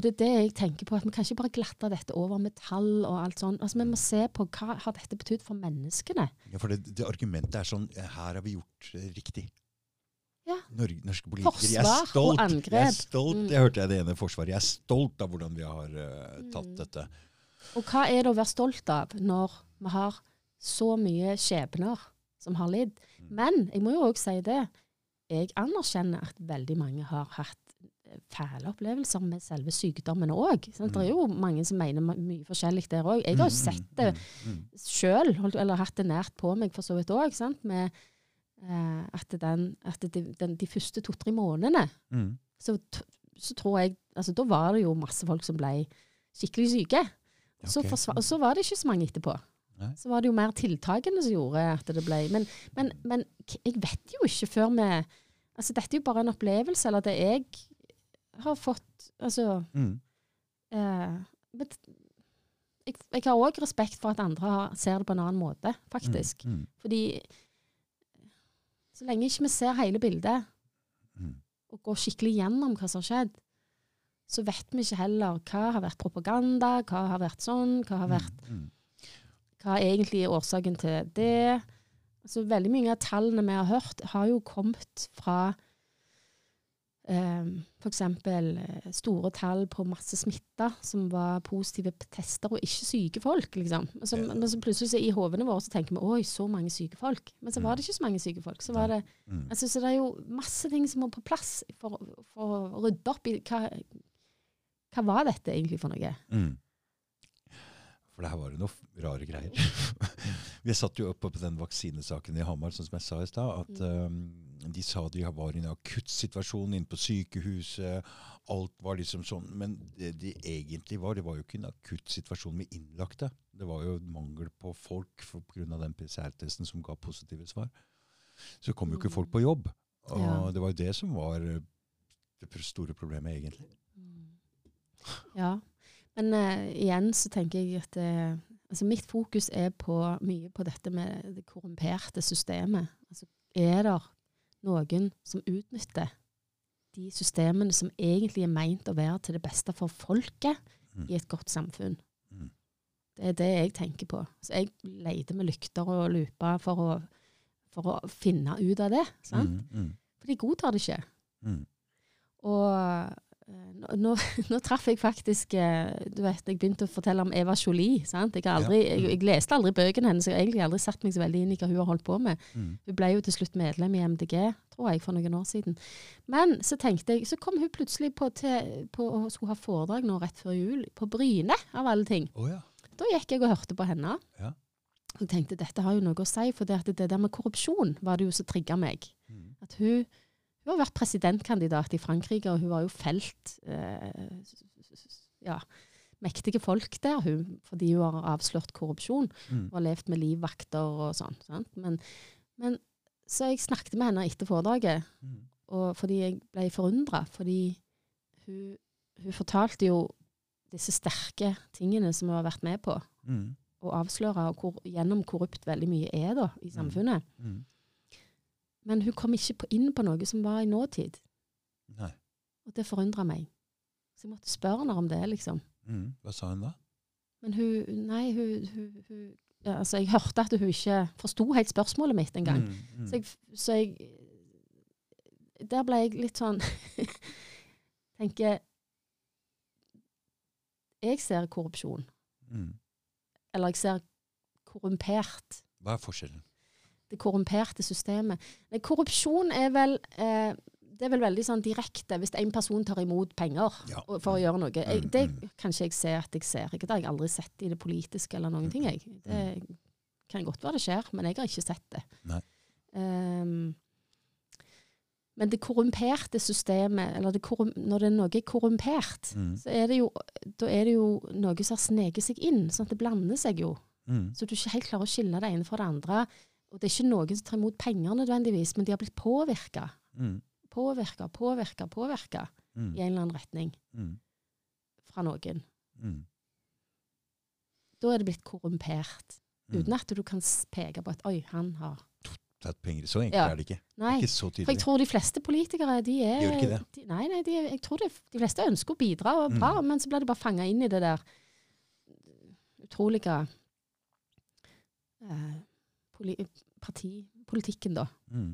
Mm. Og det er det jeg tenker på, at vi kan ikke bare glatte dette over med tall og alt sånt. Altså, Vi må se på hva har dette betydd for menneskene. Ja, for det, det argumentet er sånn Her har vi gjort eh, riktig. Ja. Norge, norske politikere. Jeg er Forsvar og stolt. Jeg er stolt. Mm. Jeg hørte jeg det ene forsvaret. Jeg er stolt av hvordan vi har uh, tatt Mm. dette. Og hva er det å være stolt av når vi har så mye skjebner som har lidd? Mm. Men jeg må jo òg si det. Jeg anerkjenner at veldig mange har hatt fæle opplevelser med selve sykdommen òg. Det er jo mange som mener mye forskjellig der òg. Jeg har jo sett det Mm, mm, sjøl, eller hatt det nært på meg for så vidt òg. Med eh, at, den, at det, den, de første to-tre månedene mm, mm. så, så tror jeg altså Da var det jo masse folk som ble skikkelig syke. Så, okay. forsva- og så var det ikke så mange etterpå. Nei. Så var det jo mer tiltakene som gjorde at det ble Men, men, men jeg vet jo ikke før vi Altså, dette er jo bare en opplevelse, eller det jeg har fått Altså Mm. eh, men jeg, jeg har òg respekt for at andre har, ser det på en annen måte, faktisk. Mm, Fordi så lenge ikke vi ser hele bildet, mm, og går skikkelig gjennom hva som har skjedd, så vet vi ikke heller hva har vært propaganda, hva har vært sånn, hva har vært mm, mm. hva egentlig er årsaken til det. Altså, veldig mye av tallene vi har hørt, har jo kommet fra f.eks. Eh, store tall på masse smitta som var positive tester, og ikke syke folk. liksom. Så, Ja. Men så plutselig i hodene våre så tenker vi oi, så mange syke folk. Men så var det ikke så mange syke folk. Så, var det, Mm. altså, så det er jo masse ting som må på plass for, for å rydde opp i hva, hva var dette egentlig for noe. Mm. For det her var jo noe rare greier. Vi satt jo oppe på den vaksinesaken i Hamar, sånn som jeg sa i stad. At um, de sa de var i en akuttsituasjon inne på sykehuset. Alt var liksom sånn. Men det de egentlig var, det var jo ikke en akuttsituasjon med innlagte. Det var jo mangel på folk pga. den PCR-testen som ga positive svar. Så kom jo ikke folk på jobb. Og Ja. det var jo det som var eh, det store problemet, egentlig. Ja. Men uh, igjen så tenker jeg at eh, altså mitt fokus er på mye på dette med det korrumperte systemet. Altså, er det noen som utnytter de systemene som egentlig er meint å være til det beste for folket Mm. i et godt samfunn? Mm. Det er det jeg tenker på. Så jeg leter med lykter og luper for for å finne ut av det. Sant? Mm, mm, For de godtar det ikke. mm. Og nå, nå, nå traff jeg faktisk eh, Du vet, jeg begynte å fortelle om Eva Jolie. sant? Jeg, har aldri, jeg, jeg leste aldri bøkene hennes, jeg har egentlig aldri satt meg så veldig inn i hva hun har holdt på med. Mm. Hun ble jo til slutt medlem i MDG, tror jeg, for noen år siden. Men så tenkte jeg, så kom hun plutselig på, til, på å skulle ha foredrag nå rett før jul, på Bryne, av alle ting. Å ja. Da gikk jeg og hørte på henne. Ja. Og tenkte dette har jo noe å si, for det, det der med korrupsjon var det jo som trigga meg. Mm. At hun Hun har vært presidentkandidat i Frankrike, og hun har jo felt eh, ja, mektige folk der, hun, fordi hun har avslørt korrupsjon Mm. og har levd med livvakter og sånn. Sant? Men, men, så jeg snakket med henne etter foredraget, Mm. fordi jeg ble forundra. Fordi hun, hun fortalte jo disse sterke tingene som hun har vært med på Mm. Og avsløre, og hvor, gjennom korrupt veldig mye er da, i samfunnet. Mm. Men hun kom ikke på, inn på noe som var i nåtid. Nei. Og det forundra meg. Så jeg måtte spørre henne om det, liksom. Mm. Hva sa hun da? Men hun Nei, hun, hun, hun ja, Altså, jeg hørte at hun ikke forsto helt spørsmålet mitt engang. Mm. Mm. Så, jeg, så jeg Der ble jeg litt sånn Tenker Jeg ser korrupsjon. Mm. Eller jeg ser korrumpert. Hva er forskjellen? Det korrumperte systemet. Korrupsjon er vel eh, det er vel veldig sånn direkte hvis en person tar imot penger Ja. for å gjøre noe. Jeg, Mm, det mm. kan ikke jeg se at jeg ser. Det har jeg aldri sett i det politiske eller noen ting. Jeg. Det kan godt være det skjer, men jeg har ikke sett det. Nei. Ehm, men det korrumperte systemet, eller det korrum, når det er noe er korrumpert, Mm. så er det jo, da er det jo noe som har sneket seg inn. sånn at det blander seg jo. Mm. Så du ikke helt klarer å skille det ene fra det andre. Og det er ikke noen som tar imot penger nødvendigvis, men de har blitt påvirka. Mm. Påvirka, påvirka, påvirka Mm. i en eller annen retning Mm. fra noen. Mm. Da er det blitt korrumpert. Mm. Uten at du kan peke på at 'oi, han har' Tatt penger. Så enkelt Ja. er det ikke. Nei. Ikke så For jeg tror de fleste politikere, de er Gjør ikke det? De, nei, nei, de, jeg tror de, de fleste ønsker å bidra, og Mm. men så blir de bare fanga inn i det der utrolige poli, partipolitikken, da. Mm.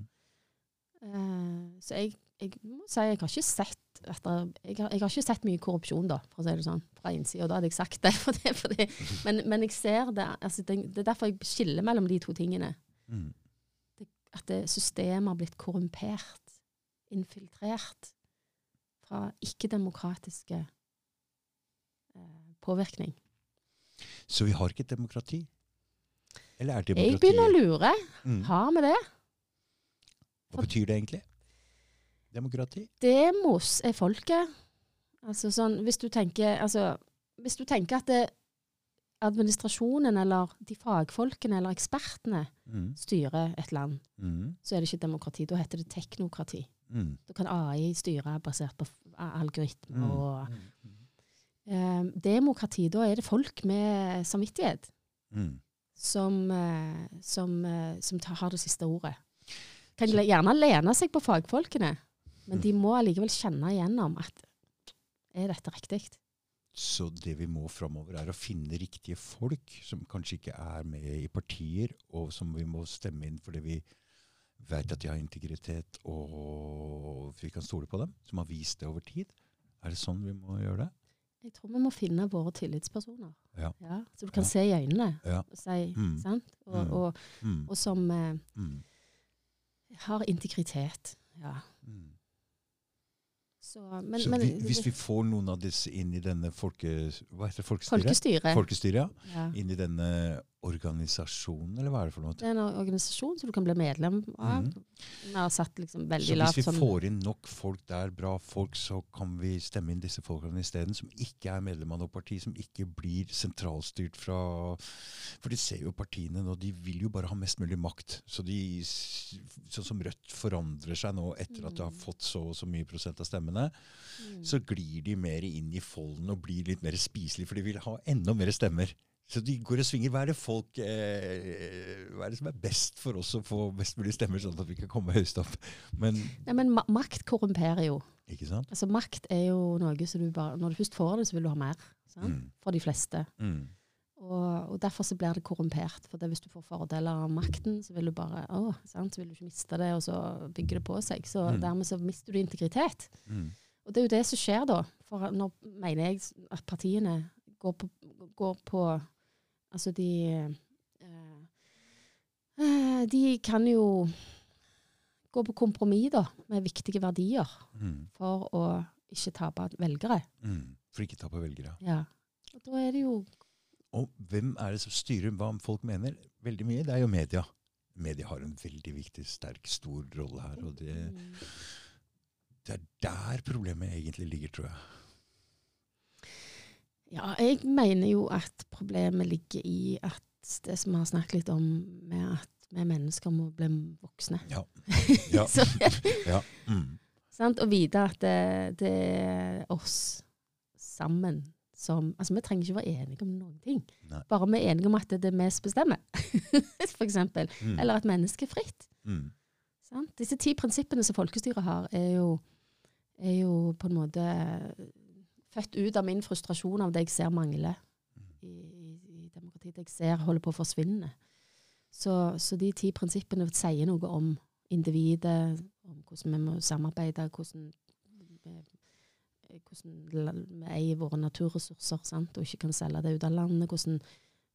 Uh, så jeg, jeg må si jeg har ikke sett etter, jeg, har, jeg har ikke sett mye korrupsjon, da, for å si det sånn, fra innsida. Da hadde jeg sagt det. For det, for det. Men, men jeg ser det, altså det. Det er derfor jeg skiller mellom de to tingene. Mm. At det systemet har blitt korrumpert, infiltrert, fra ikke-demokratiske eh, påvirkning. Så vi har ikke et demokrati? Eller er Jeg begynner å lure. Mm. Har vi det? Hva betyr det egentlig? Demokrati? Demos er folket. Altså sånn, hvis du tenker, altså, hvis du tenker at det, administrasjonen eller de fagfolkene eller ekspertene Mm. styrer et land, Mm. så er det ikke demokrati. Da heter det teknokrati. Mm. Da kan AI styre basert på algoritmer. Mm. og Mm. eh, Demokrati, da er det folk med samvittighet Mm. Som, eh, som, eh, som tar, har det siste ordet. Kan gjerne lene seg på fagfolkene, men Mm. de må allikevel kjenne igjennom at er dette riktig? Så det vi må framover, er å finne riktige folk som kanskje ikke er med i partier, og som vi må stemme inn fordi vi vet at de har integritet, og vi kan stole på dem, som har vist det over tid. Er det sånn vi må gjøre det? Jeg tror vi må finne våre tillitspersoner. Ja. så du kan Ja. se i øynene Ja. og si Mm. sant? Og, Mm. og, Mm. og som eh, Mm. har integritet. Ja. Mm. Så, men, Så men, hvis vi får noen av disse inn i denne folke... Hva heter? Folkestyret? Folkestyret. Ja. ja. Inn i denne organisasjonen, eller hva er det for noe? Det er en organisasjon som du kan bli medlem av. Mm. Har satt liksom Så veldig hvis vi sånn får inn nok folk der, bra folk, så kan vi stemme inn disse folkene isteden, som ikke er medlem av noe parti, som ikke blir sentralstyrt fra For de ser jo partiene nå, de vil jo bare ha mest mulig makt. Så de, sånn som Rødt forandrer seg nå etter at de har Mm. fått så og så mye prosent av stemmene, Mm. så glir de mer inn i folden og blir litt mer spiselige, for de vil ha enda mer stemmer. Så de går og svinger. Hva er det folk eh, Hva er det som er best for oss å få mest mulig stemmer, sånn at vi kan komme høyest opp? Men Nei, men ma makt korrumperer jo. Ikke sant? Altså Makt er jo noe som du bare Når du først får det, så vil du ha mer. Sant? Mm. For de fleste. Mm. Og, og derfor så blir det korrumpert. For det, hvis du får fordeler av makten, så vil du bare å, sant? Så vil du ikke miste det, og så bygger det på seg. Så Mm. dermed så mister du integritet. Mm. Og det er jo det som skjer da. For nå mener jeg at partiene går på, går på Altså de eh, eh, De kan jo gå på kompromiss da, med viktige verdier Mm. for å ikke tape velgere. Mm. For ikke tape velgere. Ja. Og da er det jo Og hvem er det som styrer hva folk mener? Veldig mye. Det er jo media. Media har en veldig viktig, sterk, stor rolle her. Og det, mm, det er der problemet egentlig ligger, tror jeg. Ja, jeg mener jo at problemet ligger i at det som vi har snakket litt om, med at vi mennesker må bli voksne. Ja. Ja. Så, ja. Mm. sant? Og vite at det, det er oss sammen som Altså, vi trenger ikke være enige om noen ting. Nei. Bare vi er enige om at det er det vi bestemmer, for eksempel. Mm. Eller at mennesket er fritt. Mm. Sant? Disse ti prinsippene som folkestyret har, er jo, er jo på en måte født ut av min frustrasjon av det jeg ser mangler i, i, i demokratiet. Det jeg ser holder på å forsvinne. Så, så de ti prinsippene sier noe om individet, om hvordan vi må samarbeide, hvordan vi, hvordan vi eier våre naturressurser sant? og ikke kan selge det ut av landet, hvordan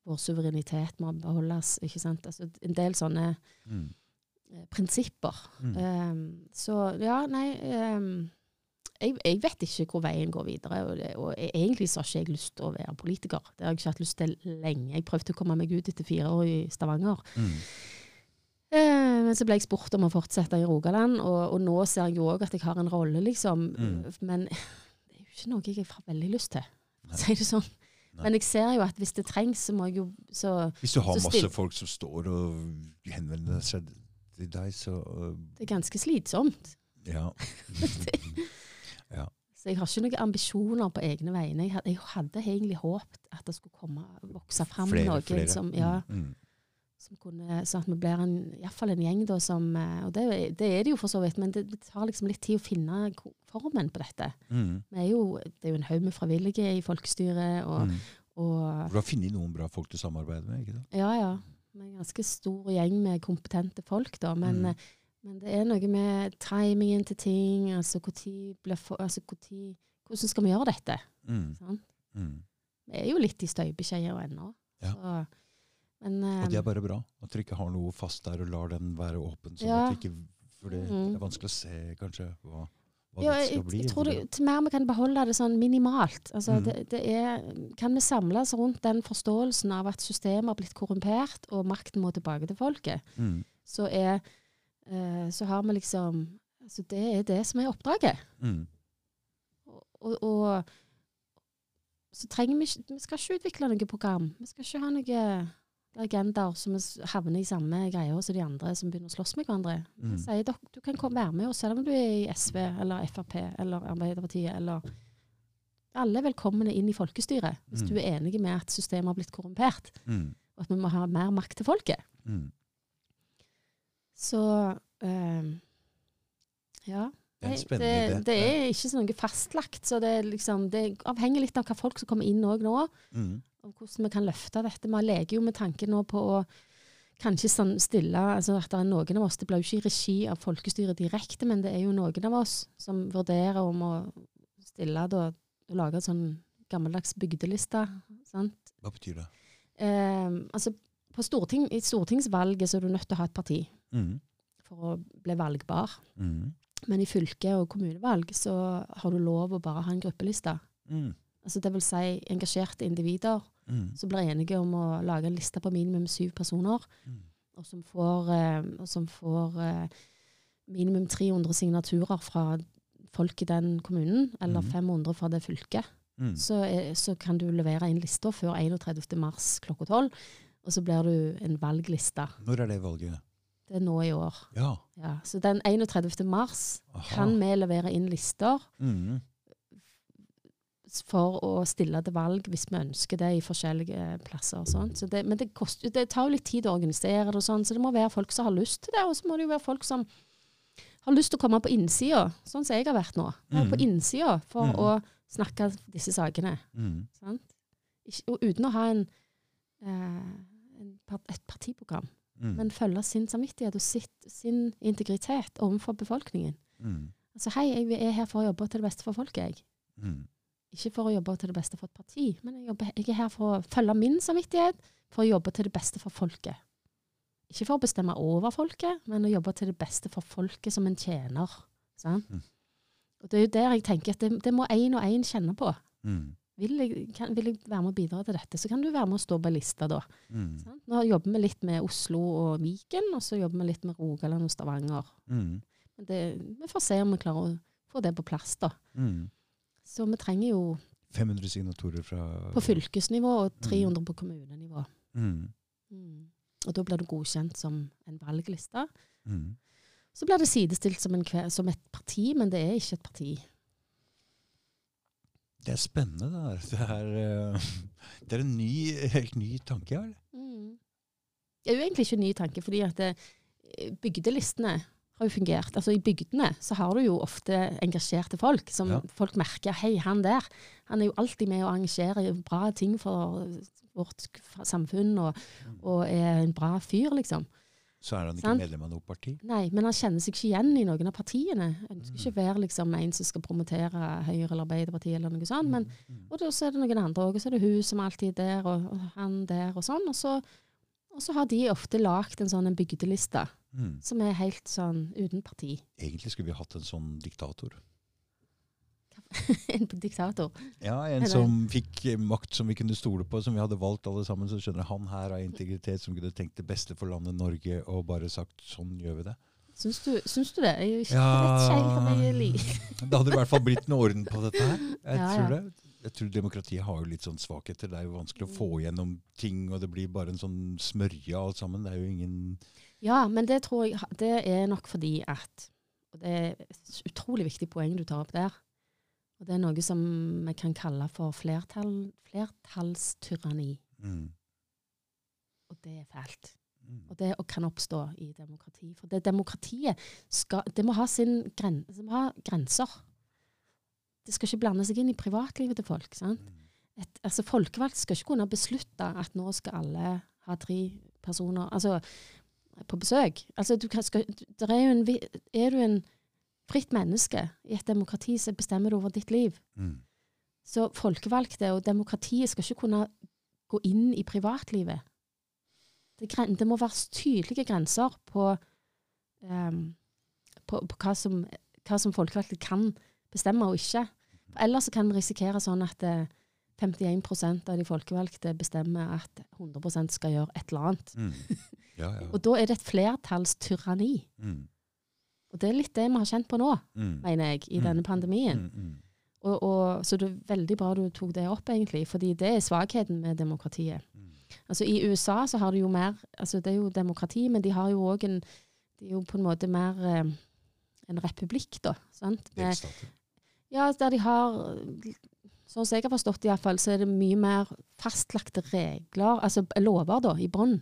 vår suverenitet må beholdes. ikke sant? Altså, en del sånne Mm. eh, prinsipper. Mm. Um, så ja, nei ehm, jeg, jeg vet ikke hvor veien går videre. Og, det, og jeg, egentlig så har ikke jeg lyst til å være politiker. Det har jeg ikke hatt lyst til lenge. Jeg prøvde å komme meg ut etter fire år i Stavanger. Mm. Eh, men så ble jeg spurt om å fortsette i Rogaland, og, og nå ser jeg jo òg at jeg har en rolle, liksom. Mm. Men det er jo ikke noe jeg har veldig lyst til, for å si det sånn. Nei. Men jeg ser jo at hvis det trengs, så må jeg jo så Hvis du har masse folk som står og henvender seg til deg, så uh, Det er ganske slitsomt. Ja. Så jeg har ikke noen ambisjoner på egne vegne. Jeg hadde, jeg hadde egentlig håpet at det skulle komme, vokse fram Flere, noen flere. som, ja, Mm. som kunne, sånn at vi blir en, i hvert fall en gjeng da, som eh, Og det, det er det jo for så vidt, men det, det tar liksom litt tid å finne formen på dette. Mm. Vi er jo, det er jo en haug med frivillige i folkestyret, og, Mm. og Du har funnet noen bra folk til å samarbeide med, ikke sant? Ja, ja. Vi er en ganske stor gjeng med kompetente folk, da. Men, Mm. Eh, men det er noe med timingen til ting. Altså, blir for, altså hvor tid, hvordan skal vi gjøre dette? Mm. Sånn? Mm. Vi er jo litt i støybeskjeder ennå. Ja. Så, men Og det eh, er bare bra. At dere ikke har noe fast der og lar den være åpen. Sånn Ja. at ikke, for det, det er vanskelig å se kanskje hva, hva ja, det skal bli. jeg tror det, til mer vi kan beholde det sånn minimalt. Altså, Mm. det, det er, kan vi samles rundt den forståelsen av at systemet har blitt korrumpert, og makten må tilbake til folket, Mm. så, er, eh, så har vi liksom altså Det er det som er oppdraget. Mm. Og, og, og så trenger vi ikke Vi skal ikke utvikle noe program. Vi skal ikke ha noen agendaer som havner i samme greia som de andre som begynner å slåss med hverandre. Mm. Dere, du kan komme, være med oss selv om du er i SV eller Frp eller Arbeiderpartiet eller Alle er velkomne inn i folkestyret hvis Mm. du er enig med at systemet har blitt korrumpert, Mm. og at vi må ha mer makt til folket. Mm. Så eh, ja. Det er det, det er ikke så noe fastlagt, så det, liksom, det avhenger litt av hva folk som kommer inn òg nå, Mm. og hvordan vi kan løfte dette. Vi leker jo med tanken nå på å kanskje sånn stille altså at det er noen av oss, Det blir jo ikke i regi av folkestyret direkte, men det er jo noen av oss som vurderer om å stille da, og lage en sånn gammeldags bygdeliste. Sant? Hva betyr det? Eh, altså, på storting, I stortingsvalget så er du nødt til å ha et parti Mm. for å bli valgbar. Mm. Men i fylke- og kommunevalg så har du lov å bare ha en gruppeliste. Mm. Altså det vil si engasjerte individer Mm. som blir enige om å lage en liste på minimum syv personer, Mm. og som får, eh, og som får eh, minimum 300 signaturer fra folk i den kommunen, eller Mhm. 500 fra det fylket. Mm. Så, er, så kan du levere inn lista før 31. mars klokka tolv, og så blir du en valgliste. Når er det valget? Det er nå i år. Ja. Ja, så den 31. mars Aha. kan vi levere inn lister Mm. for å stille til valg hvis vi ønsker det i forskjellige plasser. sånt. Så det, men det, koster, det tar jo litt tid å organisere det, og sånn, så det må være folk som har lyst til det. Og så må det jo være folk som har lyst til å komme på innsida, sånn som jeg har vært nå. Være på Mhm. innsida for mm. å snakke disse sakene. Mm. Sant? Ikke, og uten å ha en, eh, en, et partiprogram, Mm. men følge sin samvittighet og sitt, sin integritet overfor befolkningen. Mm. Altså hei, jeg er her for å jobbe til det beste for folket, jeg. Mm. Ikke for å jobbe til det beste for et parti, men jeg, jobber, jeg er her for å følge min samvittighet, for å jobbe til det beste for folket. Ikke for å bestemme over folket, men å jobbe til det beste for folket som en tjener. Sant? Mm. Og det er jo der jeg tenker at det, det må én og én kjenne på. Mm. Vil jeg, kan, vil jeg være med å bidra til dette, så kan du være med å stå på lista da. Mm. Sånn? Nå jobber vi litt med Oslo og Viken, og så jobber vi litt med Rogaland og Stavanger. Mm. Men det, vi får se om vi klarer å få det på plass, da. Mm. Så vi trenger jo 500 signatorer fra på fylkesnivå og 300 på kommunenivå. Mm. Mm. Og da blir det godkjent som en valgliste. Mm. Så blir det sidestilt som, en, som et parti, men det er ikke et parti. Det er spennende, det der. Det er, eh, det er en ny, helt ny tanke, ja. Mm. Det er jo egentlig ikke en ny tanke, fordi at det, bygdelistene har jo fungert. Altså I bygdene så har du jo ofte engasjerte folk, som Ja. folk merker hei, han der, han er jo alltid med å arrangere bra ting for vårt samfunn, og, og er en bra fyr, liksom. Så er han ikke Sant. medlem av noe parti. Nei, men han kjenner seg ikke igjen i noen av partiene. Han ønsker Mm. ikke være liksom en som skal promotere Høyre eller Arbeiderpartiet eller noe sånt. Men, Mm. og så er det noen andre òg, og så er det hun som alltid er der, og, og han der, og sånn. Og så, og så har de ofte lagd en sånn en bygdeliste Mm. som er helt sånn uten parti. Egentlig skulle vi hatt en sånn diktator. en diktator. Ja, En Eller? som fikk makt som vi kunne stole på, som vi hadde valgt alle sammen. Så skjønner han her har integritet, som kunne tenkt det beste for landet Norge, og bare sagt sånn gjør vi det. Syns du, syns du det? Jeg er ikke Ja. jeg er li- hadde i hvert fall blitt noe orden på dette her. Jeg Ja, tror ja. det. Jeg tror demokratiet har jo litt sånn svakheter. Det er jo vanskelig å få gjennom ting, og det blir bare en sånn smørje alt sammen. Det er jo ingen Ja, men det tror jeg det er nok fordi at Og det er et utrolig viktig poeng du tar opp der. Og det er noe som vi kan kalle for flertall, flertallstyranni. mm, Og det er fælt. mm, Og det kan oppstå i demokrati. For det demokratiet skal, det må ha, sin gren, det må ha grenser. Det skal ikke blande seg inn i privatlivet til folk. sant? mm. et, altså Folkevalgte skal ikke kunne beslutte at nå skal alle ha tre personer altså, på besøk. Altså, du kan, skal, der er, jo en, er du en fritt menneske i et demokrati, så bestemmer du over ditt liv. Mm. Så folkevalgte og demokratiet skal ikke kunne gå inn i privatlivet. Det, det må være tydelige grenser på, um, på, på hva, som, hva som folkevalgte kan bestemme og ikke. For ellers kan vi risikere sånn at eh, 51% av de folkevalgte bestemmer at 100 skal gjøre et eller annet. Mm. Ja, ja. Og da er det et flertallstyranni. Mm. Og det er litt det vi har kjent på nå, Mm. mener jeg, i Mm. denne pandemien. Mm, mm. Og, og, så det er veldig bra du tok det opp, egentlig, fordi det er svakheten med demokratiet. Mm. Altså I USA så har de jo mer altså Det er jo demokrati, men de har jo òg en De er jo på en måte mer eh, en republikk, da. sant? Med, ja, der de har Sånn som jeg har forstått det, iallfall, så er det mye mer fastlagte regler, altså lover, da, i bånn,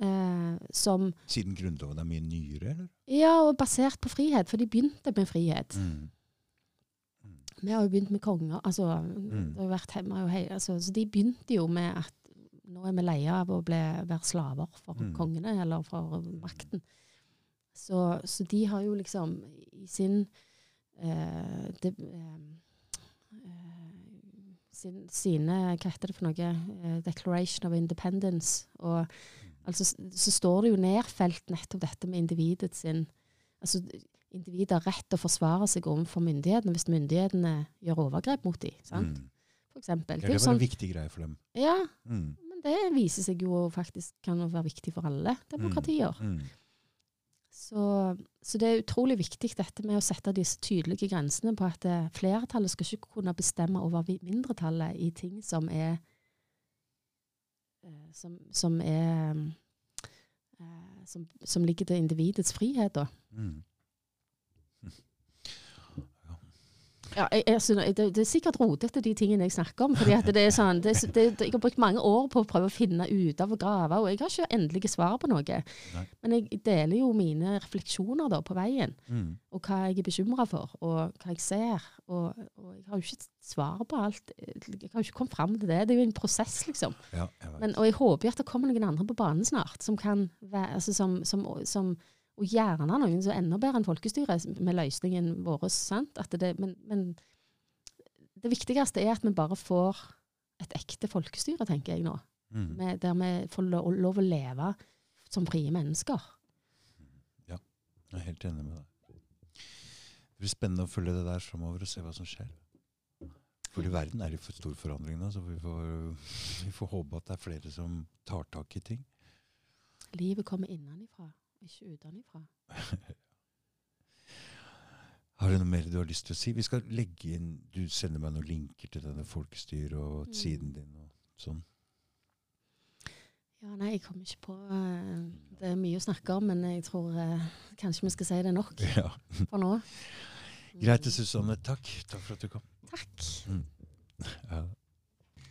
Mm. eh, som Siden Grunnloven er mye nyere, eller? Ja, og basert på frihet, for de begynte med frihet. Mm. Vi har jo begynt med konger. altså, Mm. det har vært hjemme, og hei, altså, så De begynte jo med at nå er vi leie av å bli, være slaver for Mm. kongene eller for makten. Så, så de har jo liksom i sin eh, det, eh, eh, sin, sine Hva heter det for noe? Declaration of Independence. Og altså, så står det jo nedfelt nettopp dette med individet sin altså Individet har rett til å forsvare seg overfor myndighetene hvis myndighetene gjør overgrep mot dem. sant? Mm. For eksempel. Ja, Det er sånn, en viktig greie for dem. ja, Mm. men det viser seg jo faktisk kan være viktig for alle demokratier. Mm. Så, så det er utrolig viktig dette med å sette disse tydelige grensene på at eh, flertallet skal ikke kunne bestemme over mindretallet i ting som er som, som er eh, som, som ligger til individets frihet, da. Mm. Ja, jeg, jeg, synes- det, det er sikkert rotete, de tingene jeg snakker om. fordi det er sånn, det, det, Jeg har brukt mange år på å prøve å finne ut av og grave, og jeg har ikke endelige svar på noe. Nei. Men jeg deler jo mine refleksjoner da på veien, Mm. og hva jeg er bekymra for, og hva jeg ser. Og, og jeg har jo ikke svar på alt. Jeg har jo ikke kommet fram til det. Det er jo en prosess, liksom. Ja, jeg. Men, og jeg håper jo at det kommer noen andre på banen snart, som kan være, altså som, som, som og gjerne noen som er enda bedre enn folkestyret med løsningen vår. Sant? At det, men, men det viktigste er at vi bare får et ekte folkestyre, tenker jeg nå. Mm. Med, der vi får lov, lov å leve som frie mennesker. Ja, Jeg er helt enig med deg. Det blir spennende å følge det der framover og se hva som skjer. For i verden er det for stor forandring nå, så vi får, vi får håpe at det er flere som tar tak i ting. Livet kommer innenfra, ikke utenfra. Har du noe mer du har lyst til å si? Vi skal legge inn Du sender meg noen linker til denne folkestyret og Mm. siden din og sånn. Ja, nei, jeg kommer ikke på eh, Det er mye å snakke om, men jeg tror eh, kanskje vi skal si det nok Ja. for nå. Greit, Susanne. Takk. Takk for at du kom. Takk. Ja.